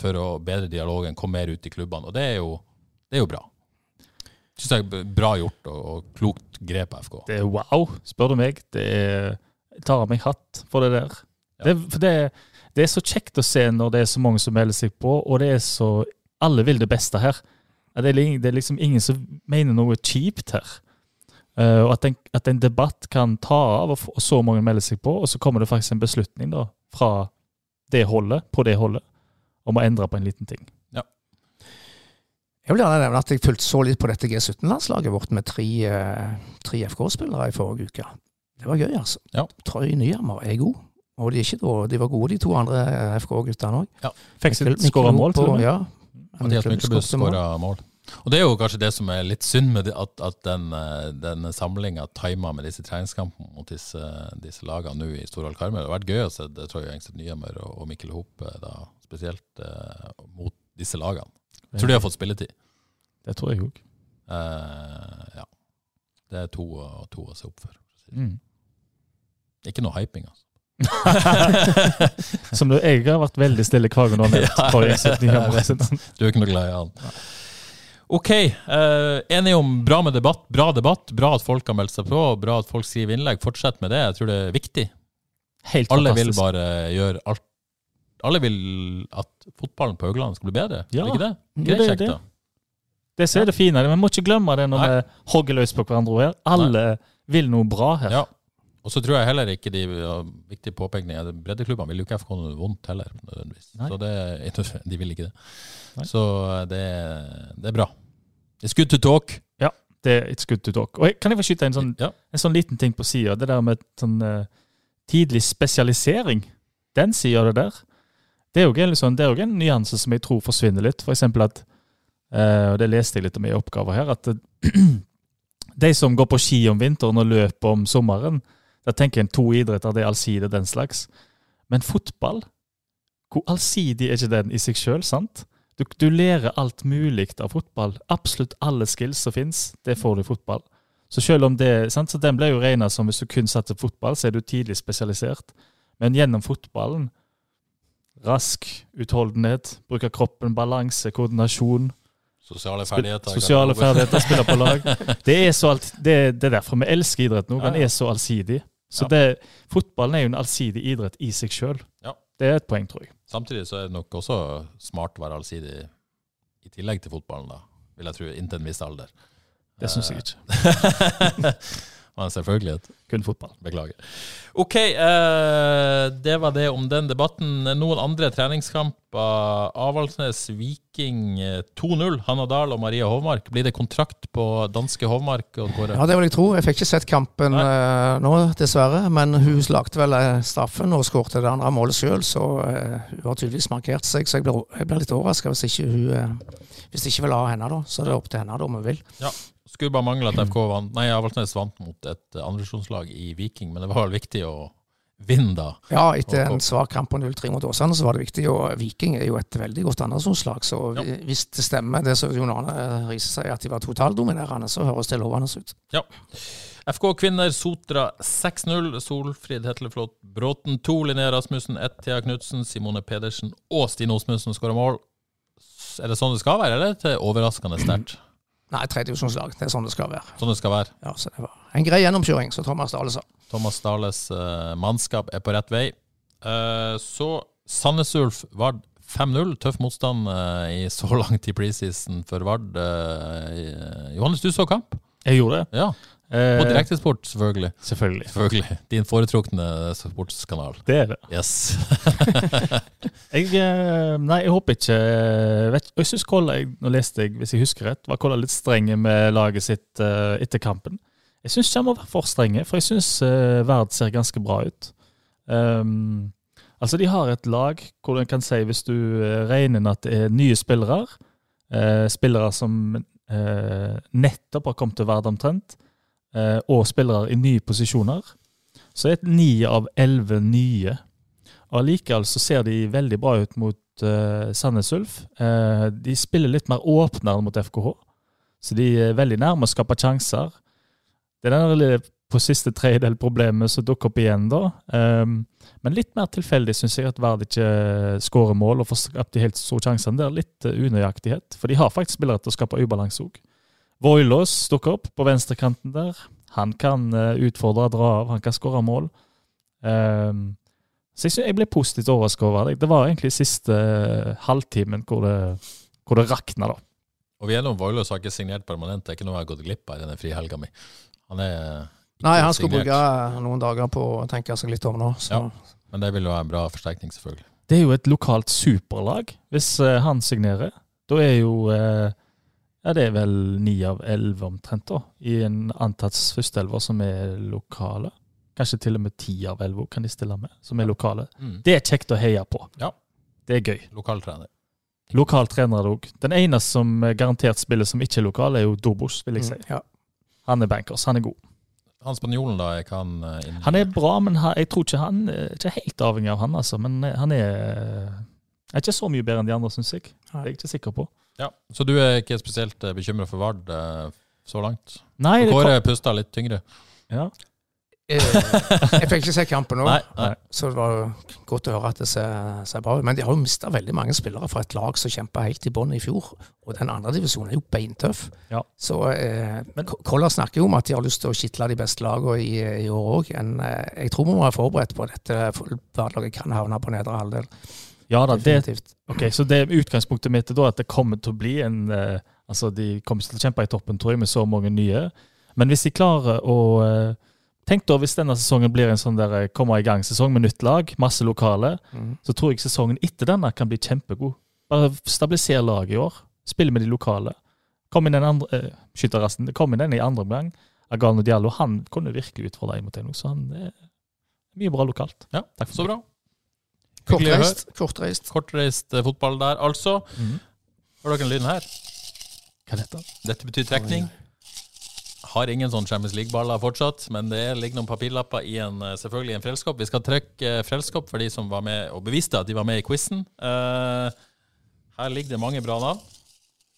for å bedre dialogen, komme mer ut i klubbene. Og det er jo, det er jo bra. Syns jeg er bra gjort og, og klokt grep av FK. Det er wow, spør du meg. Det er, jeg tar av meg hatt for det der. Det, for det, det er så kjekt å se når det er så mange som melder seg på, og det er så Alle vil det beste her. Det er, det er liksom ingen som mener noe kjipt her. Eh, og at en, at en debatt kan ta av, og, og så mange melder seg på, og så kommer det faktisk en beslutning da, fra det holdet, på det holdet, om å endre på en liten ting. Jeg vil gjerne nevne at jeg fulgte så litt på dette G17-landslaget vårt med tre, eh, tre FK-spillere i forrige uke. Det var gøy, altså. Ja. Trøy Nyhammer er god. Og de, er ikke de var gode, de to andre FK-guttene òg. Fikk sitt skåra mål, til og med. Ja. Mathias Myklebust skåra mål. Og det er jo kanskje det som er litt synd med at, at den, eh, den samlinga tima med disse treningskampene mot disse, disse lagene nå i Storhall Karmøy. Det har vært gøy å se det, tror jeg, Engstedt Nyhammer og, Mikkel Hope da, spesielt eh, mot disse lagene. Jeg tror de har fått spilletid. Det tror jeg òg. Eh, ja. Det er to, og to å se opp for. Mm. Ikke noe hyping, altså. Som du, jeg har vært veldig stille gang du har nevnt Ja, jeg Nyhammer. jeg. Du er ikke noe glad i han. Ok, eh, enige om bra med debatt. Bra debatt, bra at folk har meldt seg på, bra at folk skriver innlegg. Fortsett med det, jeg tror det er viktig. Helt Alle vil bare gjøre alt Alle vil at fotballen på Haugland skal bli bedre, Ja, det ikke det? det Greit er kjekt, det. Det som er det fine. Vi må ikke glemme det når Nei. vi hogger løs på hverandre her. Alle vil noe bra her. Ja. Og så tror jeg heller ikke de ja, viktige påpekningene Breddeklubbene vil jo ikke FK noe vondt heller, nødvendigvis. Nei. Så det, de vil ikke det. Nei. Så det, det er bra. It's good to talk. Det er it's good to talk. Og kan jeg få skyte en sånn, Ja. en sånn liten ting på sida? Det der med sånn uh, tidlig spesialisering. Den sida av det der. Det er jo en, er jo en nyanse som jeg tror forsvinner litt. For eksempel at eh, og Det leste jeg litt om i oppgaver her. at De som går på ski om vinteren og løper om sommeren, da tenker en to idretter, det er allsidig den slags. Men fotball, hvor allsidig er ikke den i seg sjøl? sant? Du, du lærer alt mulig av fotball. Absolutt alle skills som fins, det får du i fotball. Så selv om det, sant? Så Den ble jo regna som hvis du kun satser på fotball, så er du tidlig spesialisert. Men gjennom fotballen Rask, utholdenhet, bruke kroppen, balanse, koordinasjon. Sosiale ferdigheter. Sosiale ferdigheter, spille på lag. Det er, så alt, det, det er derfor vi elsker idrett nå. Den er så allsidig. Så Ja. det, fotballen er jo en allsidig idrett i seg sjøl. Ja. Det er et poeng, tror jeg. Samtidig så er det nok også smart å være allsidig i tillegg til fotballen, da. Vil jeg tro, inntil en viss alder. Det syns jeg ikke. ikke. selvfølgelig. Kun fotball. Beklager. OK, eh, det var det om den debatten. Noen andre treningskamper. Avaldsnes Viking eh, 2-0. Hanna Dahl og Maria Hovmark. Blir det kontrakt på danske Hovmark? Ja, det vil jeg tro. Jeg fikk ikke sett kampen eh, nå, dessverre. Men hun lagde vel eh, straffen og skårte det andre målet sjøl, så eh, hun har tydeligvis markert seg. Så jeg blir, jeg blir litt overraska hvis ikke hun eh, Hvis de ikke vil ha henne, da. Så det er opp til henne da om hun vil. Skulle bare mangle at FK vant Nei, Avaldsnes vant mot et uh, andredivisjonslag i Viking, men det var vel viktig å vinne, da. Ja, etter en svak kamp på 0-3 mot Åsane, så var det viktig. Og Viking er jo et veldig godt andredivisjonslag, så Ja. hvis det stemmer det som Jon Arne Riise sier, at de var totaldominerende, så høres det lovende ut. Ja. FK kvinner Sotra 6-0. Solfrid Hetleflot Bråten 2. Linnea Rasmussen 1. Thea Knutsen, Simone Pedersen og Stine Osmundsen skårer mål. Er det sånn det skal være, eller er det overraskende sterkt? Nei, tredjedivisjonslag. Det er sånn det skal være. Sånn det skal være. Ja, så det var en grei gjennomkjøring, som Thomas Dale sa. Thomas Dales uh, mannskap er på rett vei. Uh, så Sandnes Ulf Vard 5-0. Tøff motstand uh, i så langt i preseason for Vard. Johannes, du så kamp? Jeg gjorde det. Ja. Eh, På direktesport, selvfølgelig. Selvfølgelig. Selvfølgelig. Din foretrukne sportskanal. Det er det. Yes. Jeg, eh, nei, jeg håper ikke vet, Jeg synes Kolla, Nå leste jeg, hvis jeg husker rett, var Kolla litt strenge med laget sitt eh, etter kampen. Jeg syns han må være for strenge, for jeg syns uh, Verd ser ganske bra ut. Um, altså, de har et lag hvor en kan si, hvis du eh, regner inn at det er nye spillere, uh, spillere som uh, nettopp har kommet til Verd omtrent, eh, og spillere i nye posisjoner, så er det ni av elleve nye. Allikevel så ser de veldig bra ut mot uh, Sandnes Ulf. Eh, de spiller litt mer åpnere mot FKH, så de er veldig nærme å skape sjanser. Det er den på siste tredjedel-problemet som dukker opp igjen, da. Um, men litt mer tilfeldig syns jeg at Verd ikke skårer mål og får skapt de helt store sjansene. Det er litt uh, unøyaktighet, for de har faktisk spillere til å skape ubalanse òg. Voilås dukker opp på venstrekanten der. Han kan uh, utfordre, dra av, han kan skåre mål. Um, så jeg, synes, jeg ble positivt overrasket over det. Det var egentlig siste uh, halvtimen hvor det, hvor det rakna, da. Og vi er gjennom Voilås har ikke signert permanent. Det er ikke noe jeg har gått glipp av i denne frihelga mi. Han er ikke Nei, han skulle bruke noen dager på å tenke seg litt om nå. Så. Ja. Men det vil jo være en bra forsterkning, selvfølgelig. Det er jo et lokalt superlag, hvis eh, han signerer. Da er jo eh, Ja, det er vel ni av elleve omtrent, da, i en antatt førsteelver som er lokale. Kanskje til og med ti av elleve kan de stille med, som er lokale. Mm. Det er kjekt å heie på. Ja. Det er gøy. Lokaltrener. Lokaltrenere òg. Den eneste som eh, garantert spiller som ikke er lokal, er jo Dobos, vil jeg si. Mm, ja. Han er bankers, han er god. Han spanjolen, da, er kan... han eh, inn... Han er bra, men jeg tror ikke han er ikke helt avhengig av han, altså. Men eh, han er, er ikke så mye bedre enn de andre, syns jeg. Det er jeg ikke sikker på. Ja. Så du er ikke spesielt bekymra for Vard eh, så langt? Nei, det Kåre pusta litt tyngre. ja. Eh, jeg fikk ikke se kampen nå, Nei, nei. så det var godt å høre at det ser, ser bra ut. Men de har jo mista veldig mange spillere fra et lag som kjempa helt i bånn i fjor. Og den andre divisjonen er jo beintøff. Ja. Så eh, Koller snakker jo om at de har lyst til å kitle de beste lagene i, i år òg. Eh, jeg tror vi må være forberedt på dette. for Hverdagen kan havne på nedre halvdel. Ja da, det, ok, så det utgangspunktet mitt er da at det kommer til å bli en eh, Altså, de kommer til å kjempe i toppen, tror jeg, med så mange nye. Men hvis de klarer å eh, Tenk da hvis denne sesongen blir en sånn der eh, kommer i gang-sesong med nytt lag, masse lokale, Mm. så tror jeg sesongen etter denne kan bli kjempegod. Bare stabiliser laget i år. Spille med de lokale. Kom inn den andre eh, skytterrassen. Kom inn den i andre omgang. Agano Diallo han kunne virkelig utfordre en mot en, så han er mye bra lokalt. Ja, Takk for så bra. Kortreist. Kortreist. Kortreist eh, fotball der, altså. Hører dere den lyden her? Hva er dette? Dette betyr trekning. Har ingen sånn Champions League-baller fortsatt, men det ligger noen papirlapper i en, eh, selvfølgelig en frelskopp. Vi skal trekke eh, frelskopp for de som var med og beviste at de var med i quizen. Uh, her ligger det mange bra navn.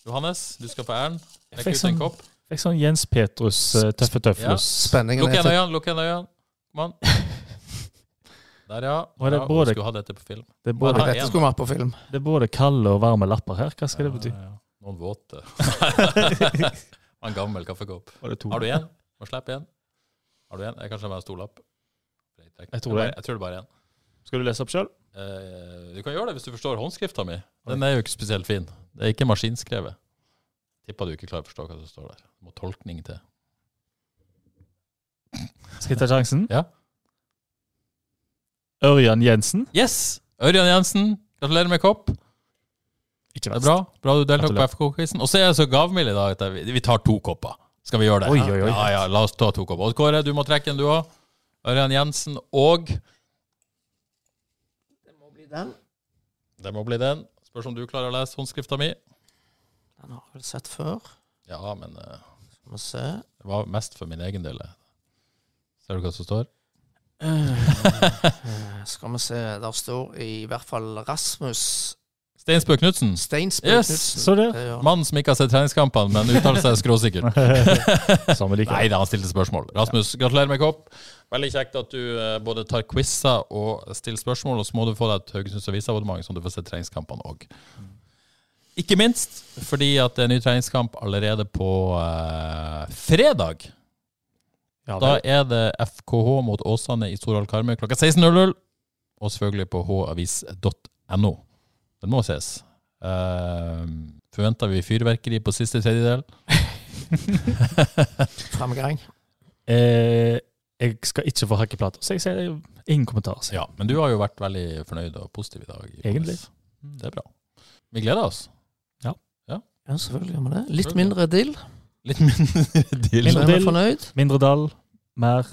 Johannes, du skal få æren. Jeg fikk ut en sånn- kopp. Fikk sånn Jens Petrus uh, tøffe tøflus. Spenningen Lukk igjen øynene, lukk igjen øynene. Der, ja. Og det er ja både- hun skulle ha dette på film. Det er både, ha Dette skulle vært på film. det er både kalde og varme lapper her. Hva skal det bety? Ja, ja. Noen våte. en gammel kaffekopp. Har du en? Må slippe en. Har du en? Jeg kanskje bare en stor lapp. Jeg tror det. Jeg tror det bare er en. Skal du lese opp sjøl? Eh, du kan gjøre det hvis du forstår håndskrifta mi. Den er jo ikke spesielt fin. Det er ikke maskinskrevet. Tipper du ikke klarer å forstå hva som står der. Det må tolkning til. Skal jeg ta sjansen? Ja. Ørjan Jensen. Yes! Ørjan Jensen, gratulerer med kopp. Ikke Det er bra. Bra du deltok på FK-quizen. Og så er jeg så gavmild i dag at vi tar to kopper. Skal vi gjøre det? Oi, oi, oi. Ja, ja, la oss ta to kopper. Odd Kåre, du må trekke en, du òg. Ørjan Jensen og Det må bli den. Det må bli den. Spørs om du klarer å lese håndskrifta mi. Den har jeg vel sett før. Ja, men uh, Skal vi se. det var mest for min egen del. Ser du hva som står? Eh, Skal vi se. Der står i hvert fall Rasmus Steinsbø Knutsen. Steinsbø Yes. Så. Det. Mannen som ikke har sett treningskampene, men uttaler seg skråsikkert. Nei da, han stilte spørsmål. Rasmus, gratulerer med kopp. Veldig kjekt at du eh, både tar quizer og stiller spørsmål, og så må du få deg et Haugesunds Avis-abonnement, sånn du får se treningskampene òg. Ikke minst fordi at det er ny treningskamp allerede på uh, fredag. Ja, Da er det FKH mot Åsane i Storhall Karmøy klokka 16.00. Og selvfølgelig på havis.no. Den må ses. Uh, forventer vi fyrverkeri på siste tredjedel? Fremgang. eh, jeg skal ikke få hakkeplater, så jeg sier ingen kommentar. Ja, men du har jo vært veldig fornøyd og positiv i dag. i Egentlig. Paris. Det er bra. Vi gleder oss. Ja, selvfølgelig gjør vi det. Litt mindre dill, Litt mindre dill. så Mindre dill. Mindre dall, mer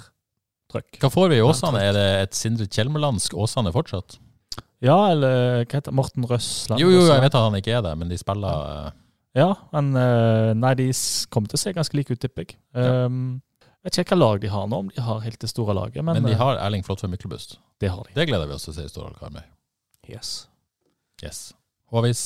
trøkk. Hva får vi i Åsane? Er det et Sindre Kjelmelandsk Åsane fortsatt? Ja, eller hva heter? Morten Røsland? Jo, jo, jeg vet at han ikke er det, men de spiller eh, Ja, men eh, Nei, de kommer til å se ganske like ut, tipper jeg. Um, jeg vet ikke hva lag de har nå, om de har helt det store laget, men, Men de eh, har Erling Flåtve Myklebust. det har de. Det gleder vi oss til å se i Stordal Karmøy. Yes. Yes. Håvis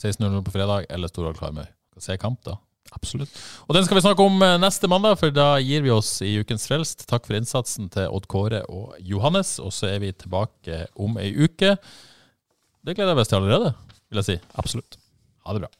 16.00 på fredag eller Stordal Karmøy. Skal se kamp, da. Absolutt. Og den skal vi snakke om eh, neste mandag, for da gir vi oss i Ukens Frelst. Takk for innsatsen til Odd Kåre og Johannes, og så er vi tilbake om ei uke. Det gleder jeg meg til allerede, vil jeg si. Absolutt. Ha det bra.